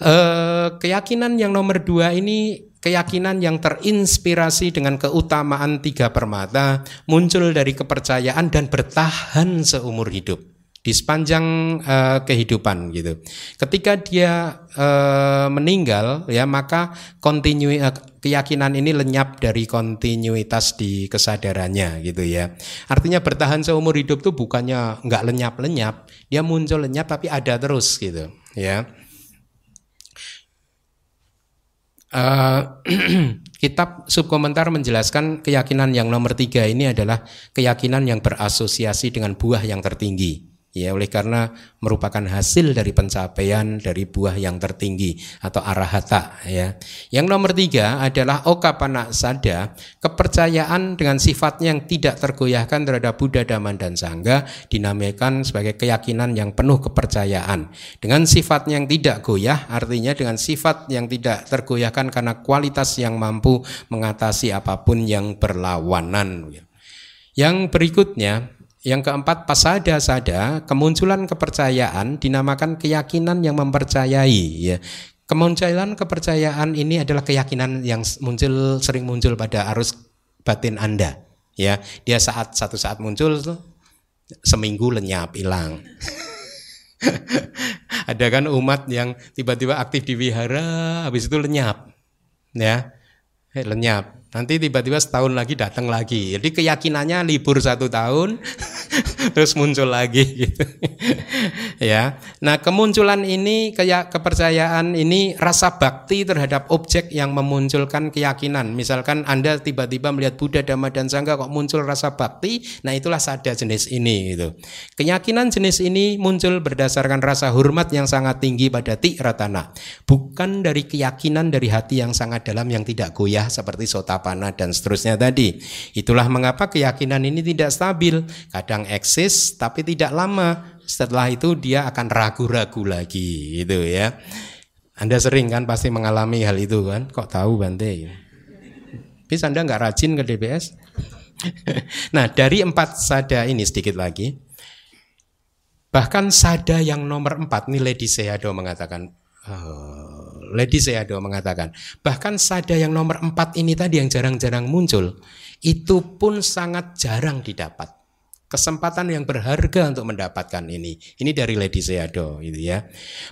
eh, keyakinan yang nomor dua ini keyakinan yang terinspirasi dengan keutamaan tiga permata muncul dari kepercayaan dan bertahan seumur hidup. Di sepanjang uh, kehidupan gitu. Ketika dia uh, meninggal ya maka kontinu uh, keyakinan ini lenyap dari kontinuitas di kesadarannya gitu ya. Artinya bertahan seumur hidup tuh bukannya nggak lenyap-lenyap, dia muncul lenyap tapi ada terus gitu ya. Uh, kitab subkomentar menjelaskan keyakinan yang nomor tiga ini adalah keyakinan yang berasosiasi dengan buah yang tertinggi ya oleh karena merupakan hasil dari pencapaian dari buah yang tertinggi atau arahata ya. Yang nomor tiga adalah okapana sada kepercayaan dengan sifatnya yang tidak tergoyahkan terhadap Buddha Dhamma dan Sangha dinamakan sebagai keyakinan yang penuh kepercayaan. Dengan sifatnya yang tidak goyah artinya dengan sifat yang tidak tergoyahkan karena kualitas yang mampu mengatasi apa pun yang berlawanan yang berikutnya yang keempat, pasada sada, kemunculan kepercayaan dinamakan keyakinan yang mempercayai. Ya. Kemunculan kepercayaan ini adalah keyakinan yang muncul sering muncul pada arus batin Anda. Ya, dia saat satu saat muncul seminggu lenyap hilang. Ada kan umat yang tiba-tiba aktif di wihara, habis itu lenyap. Ya, eh, lenyap Nanti tiba-tiba setahun lagi datang lagi. Jadi keyakinannya libur satu tahun, terus muncul lagi gitu. ya. Nah kemunculan ini kayak kepercayaan ini rasa bakti terhadap objek yang memunculkan keyakinan. Misalkan Anda tiba-tiba melihat Buddha, Dhamma dan Sangha kok muncul rasa bakti, nah itulah sada jenis ini gitu. Keyakinan jenis ini muncul berdasarkan rasa hormat yang sangat tinggi pada ratana, bukan dari keyakinan dari hati yang sangat dalam yang tidak goyah seperti sota Tapana dan seterusnya tadi. Itulah mengapa keyakinan ini tidak stabil, kadang eksis tapi tidak lama. Setelah itu dia akan ragu-ragu lagi gitu ya. Anda sering kan pasti mengalami hal itu kan? Kok tahu Bante? Bisa Anda nggak rajin ke DBS? nah dari empat sada ini sedikit lagi. Bahkan sada yang nomor empat, nilai di Seado mengatakan, oh, Lady Seado mengatakan, bahkan sada yang nomor empat ini tadi yang jarang-jarang muncul, itu pun sangat jarang didapat. Kesempatan yang berharga untuk mendapatkan ini. Ini dari Lady Seado itu ya.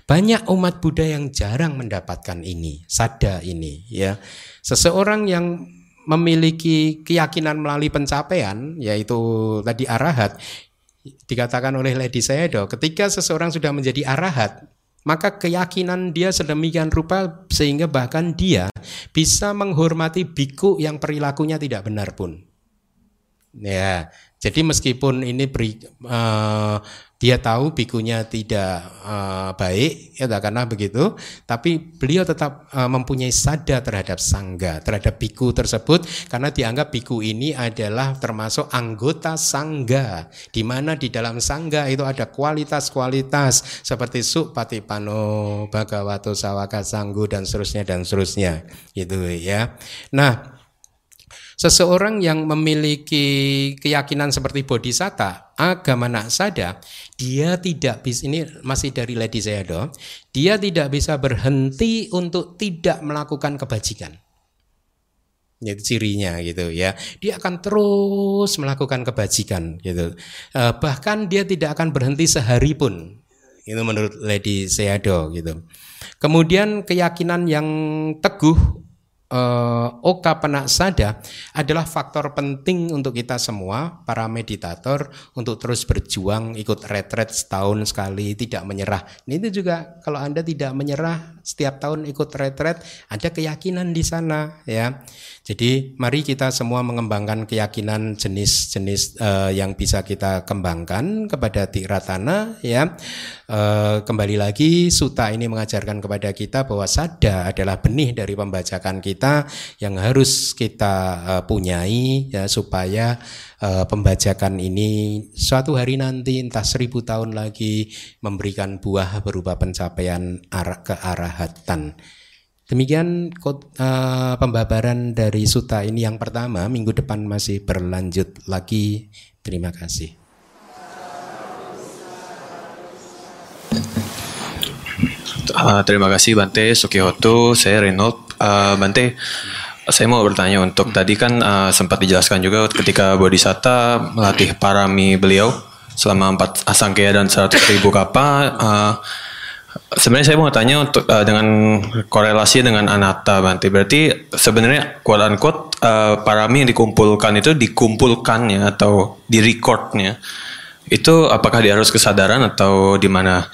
Banyak umat Buddha yang jarang mendapatkan ini, sada ini ya. Seseorang yang memiliki keyakinan melalui pencapaian yaitu tadi arahat dikatakan oleh Lady Seado ketika seseorang sudah menjadi arahat maka keyakinan dia sedemikian rupa sehingga bahkan dia bisa menghormati biku yang perilakunya tidak benar pun. Ya, jadi meskipun ini beri, uh, dia tahu bikunya tidak uh, baik ya karena begitu. Tapi beliau tetap uh, mempunyai sada terhadap sangga terhadap biku tersebut. Karena dianggap biku ini adalah termasuk anggota sangga. Di mana di dalam sangga itu ada kualitas-kualitas seperti supatipano bhagavato sawaka sanggu dan seterusnya dan seterusnya. Gitu ya. Nah Seseorang yang memiliki keyakinan seperti bodhisatta, agama naksada, dia tidak bisa ini masih dari Lady Sayadaw, dia tidak bisa berhenti untuk tidak melakukan kebajikan. Itu cirinya gitu ya. Dia akan terus melakukan kebajikan gitu. Eh, bahkan dia tidak akan berhenti sehari pun. Itu menurut Lady Sayadaw gitu. Kemudian keyakinan yang teguh uh, Oka Penaksada adalah faktor penting untuk kita semua para meditator untuk terus berjuang ikut retret setahun sekali tidak menyerah. Ini juga kalau Anda tidak menyerah setiap tahun ikut retret ada keyakinan di sana ya. Jadi mari kita semua mengembangkan keyakinan jenis-jenis uh, yang bisa kita kembangkan kepada Tiratana ya. Uh, kembali lagi suta ini mengajarkan kepada kita bahwa sada adalah benih dari pembajakan kita yang harus kita uh, punyai ya supaya uh, pembajakan ini suatu hari nanti entah seribu tahun lagi memberikan buah berupa pencapaian arah kearahatan. Demikian uh, pembabaran dari suta ini yang pertama, minggu depan masih berlanjut lagi. Terima kasih. Uh, terima kasih Bante Sukihoto, saya Reynold. Uh, Bante, saya mau bertanya untuk tadi kan uh, sempat dijelaskan juga ketika Bodhisatta melatih parami beliau selama empat asangkaya dan seratus ribu kapa. Uh, sebenarnya saya mau tanya untuk uh, dengan korelasi dengan anatta Bante. Berarti sebenarnya quote unquote uh, parami yang dikumpulkan itu dikumpulkannya atau direcordnya itu apakah dia harus kesadaran atau di mana?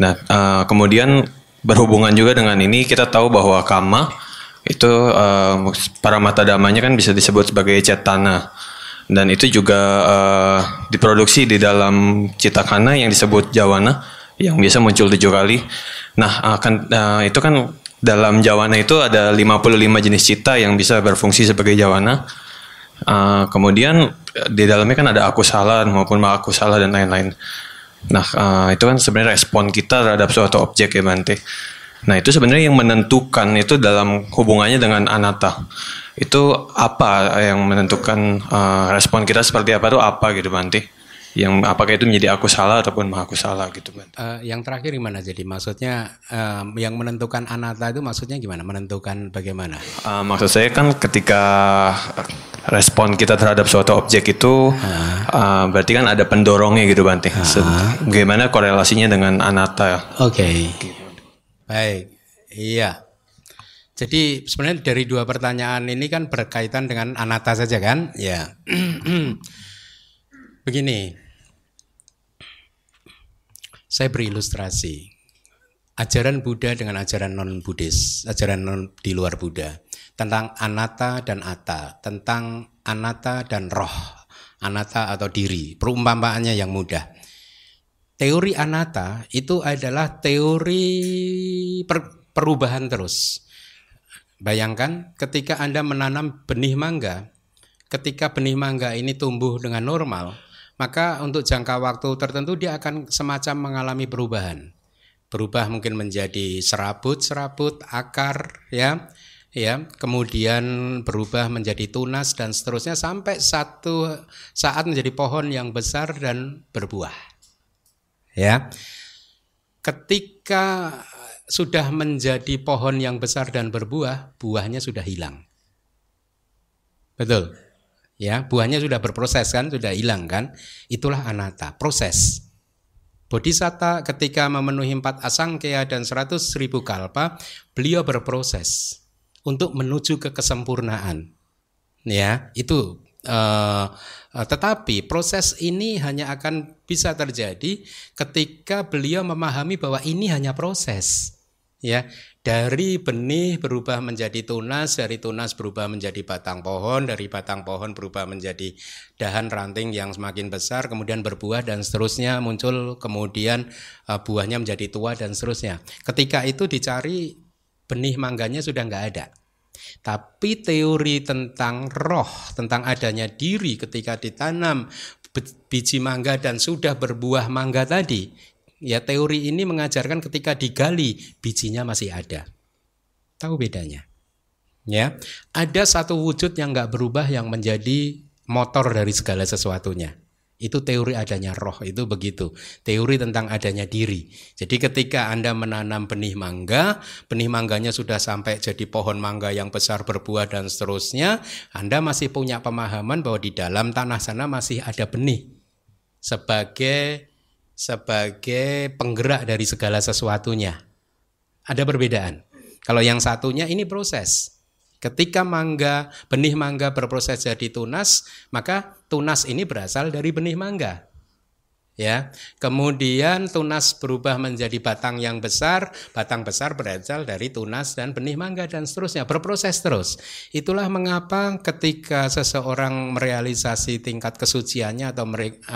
Nah uh, kemudian berhubungan juga dengan ini kita tahu bahwa kama itu uh, para mata damanya kan bisa disebut sebagai cetana dan itu juga uh, diproduksi di dalam citakana yang disebut jawana yang biasa muncul tujuh kali. Nah, akan uh, itu kan dalam jawana itu ada 55 jenis cita yang bisa berfungsi sebagai jawana. Uh, kemudian di dalamnya kan ada aku salah maupun aku salah dan lain-lain. Nah, uh, itu kan sebenarnya respon kita terhadap suatu objek ya Bante. Nah, itu sebenarnya yang menentukan itu dalam hubungannya dengan anatta itu apa yang menentukan uh, respon kita seperti apa tuh apa gitu Banti yang apakah itu menjadi aku salah ataupun mah aku salah gitu Banti. Uh, yang terakhir gimana jadi maksudnya uh, yang menentukan anatta itu maksudnya gimana menentukan bagaimana uh, maksud saya kan ketika respon kita terhadap suatu objek itu uh. Uh, berarti kan ada pendorongnya gitu Banti uh. bagaimana korelasinya dengan anatta oke okay. Baik iya jadi sebenarnya dari dua pertanyaan ini kan berkaitan dengan anata saja kan? Ya. Begini. Saya berilustrasi. Ajaran Buddha dengan ajaran non-Buddhis, ajaran non di luar Buddha tentang anata dan ata, tentang anata dan roh, anata atau diri, perumpamaannya yang mudah. Teori anata itu adalah teori per, perubahan terus Bayangkan ketika Anda menanam benih mangga, ketika benih mangga ini tumbuh dengan normal, maka untuk jangka waktu tertentu dia akan semacam mengalami perubahan. Berubah mungkin menjadi serabut-serabut, akar, ya, ya, kemudian berubah menjadi tunas dan seterusnya sampai satu saat menjadi pohon yang besar dan berbuah. Ya. Ketika sudah menjadi pohon yang besar dan berbuah, buahnya sudah hilang. Betul. Ya, buahnya sudah berproses kan, sudah hilang kan? Itulah anata, proses. Bodhisatta ketika memenuhi empat asangkaya dan seratus ribu kalpa, beliau berproses untuk menuju ke kesempurnaan. Ya, itu uh, tetapi proses ini hanya akan bisa terjadi ketika beliau memahami bahwa ini hanya proses ya. Dari benih berubah menjadi tunas dari tunas berubah menjadi batang pohon dari batang pohon berubah menjadi dahan ranting yang semakin besar kemudian berbuah dan seterusnya muncul kemudian uh, buahnya menjadi tua dan seterusnya. Ketika itu dicari benih mangganya sudah nggak ada tapi teori tentang roh tentang adanya diri ketika ditanam biji mangga dan sudah berbuah mangga tadi Ya teori ini mengajarkan ketika digali bijinya masih ada. Tahu bedanya? Ya, ada satu wujud yang nggak berubah yang menjadi motor dari segala sesuatunya. Itu teori adanya roh, itu begitu. Teori tentang adanya diri. Jadi ketika Anda menanam benih mangga, benih mangganya sudah sampai jadi pohon mangga yang besar berbuah dan seterusnya, Anda masih punya pemahaman bahwa di dalam tanah sana masih ada benih. Sebagai sebagai penggerak dari segala sesuatunya. Ada perbedaan. Kalau yang satunya ini proses. Ketika mangga, benih mangga berproses jadi tunas, maka tunas ini berasal dari benih mangga ya. Kemudian tunas berubah menjadi batang yang besar, batang besar berasal dari tunas dan benih mangga dan seterusnya, berproses terus. Itulah mengapa ketika seseorang merealisasi tingkat kesuciannya atau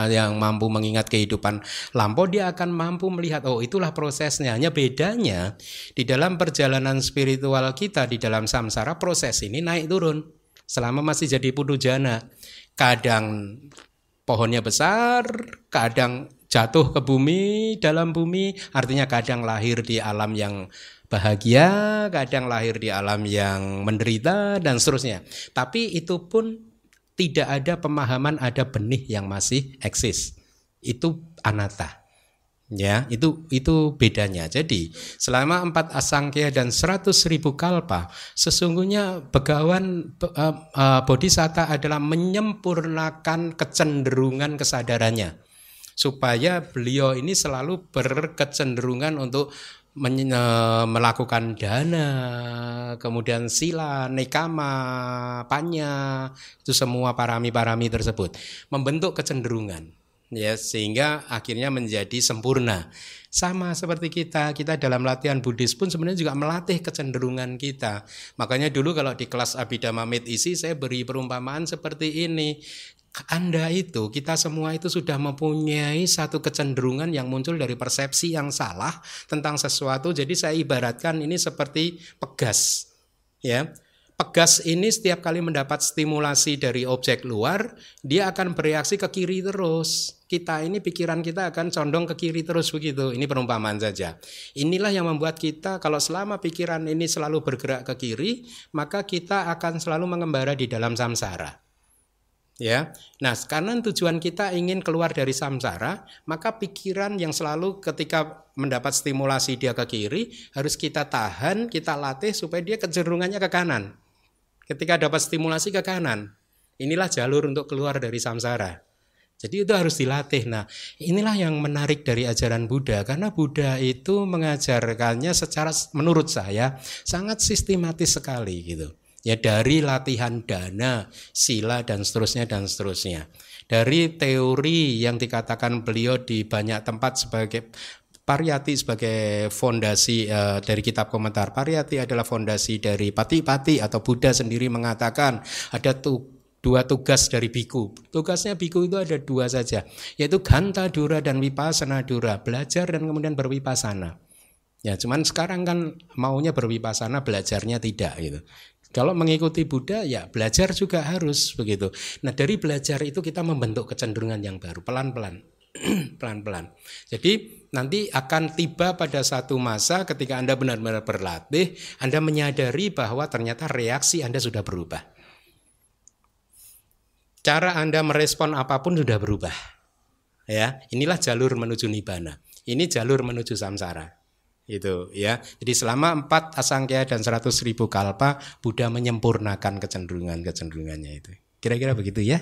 yang mampu mengingat kehidupan lampau, dia akan mampu melihat oh itulah prosesnya. Hanya bedanya di dalam perjalanan spiritual kita di dalam samsara proses ini naik turun selama masih jadi putu jana. Kadang pohonnya besar, kadang jatuh ke bumi, dalam bumi, artinya kadang lahir di alam yang bahagia, kadang lahir di alam yang menderita dan seterusnya. Tapi itu pun tidak ada pemahaman ada benih yang masih eksis. Itu anata ya itu itu bedanya. Jadi selama empat asangkya dan seratus ribu kalpa sesungguhnya begawan uh, uh, bodhisatta adalah menyempurnakan kecenderungan kesadarannya. Supaya beliau ini selalu berkecenderungan untuk eh, melakukan dana, kemudian sila, nekama, panya, itu semua parami-parami tersebut. Membentuk kecenderungan ya sehingga akhirnya menjadi sempurna. Sama seperti kita, kita dalam latihan Buddhis pun sebenarnya juga melatih kecenderungan kita. Makanya dulu kalau di kelas Abhidhamma isi saya beri perumpamaan seperti ini. Anda itu, kita semua itu sudah mempunyai satu kecenderungan yang muncul dari persepsi yang salah tentang sesuatu. Jadi saya ibaratkan ini seperti pegas. Ya, Pegas ini setiap kali mendapat stimulasi dari objek luar, dia akan bereaksi ke kiri terus. Kita ini pikiran kita akan condong ke kiri terus begitu. Ini perumpamaan saja. Inilah yang membuat kita kalau selama pikiran ini selalu bergerak ke kiri, maka kita akan selalu mengembara di dalam samsara. Ya. Nah, karena tujuan kita ingin keluar dari samsara, maka pikiran yang selalu ketika mendapat stimulasi dia ke kiri harus kita tahan, kita latih supaya dia kecenderungannya ke kanan. Ketika dapat stimulasi ke kanan, inilah jalur untuk keluar dari samsara. Jadi itu harus dilatih. Nah, inilah yang menarik dari ajaran Buddha karena Buddha itu mengajarkannya secara menurut saya sangat sistematis sekali gitu. Ya dari latihan dana, sila dan seterusnya dan seterusnya. Dari teori yang dikatakan beliau di banyak tempat sebagai Pariyati sebagai fondasi uh, dari kitab komentar Pariyati adalah fondasi dari Pati-Pati atau Buddha sendiri mengatakan ada tuh dua tugas dari biku. Tugasnya biku itu ada dua saja, yaitu ganta dura dan wipasana dura, belajar dan kemudian berwipasana. Ya, cuman sekarang kan maunya berwipasana, belajarnya tidak gitu. Kalau mengikuti Buddha ya belajar juga harus begitu. Nah, dari belajar itu kita membentuk kecenderungan yang baru pelan-pelan. pelan-pelan. Jadi nanti akan tiba pada satu masa ketika Anda benar-benar berlatih, Anda menyadari bahwa ternyata reaksi Anda sudah berubah. Cara Anda merespon apa pun sudah berubah. Ya, inilah jalur menuju nibbana. Ini jalur menuju samsara. Itu ya. Jadi selama empat asangkya dan seratus ribu kalpa Buddha menyempurnakan kecenderungan-kecenderungannya itu. Kira-kira begitu ya.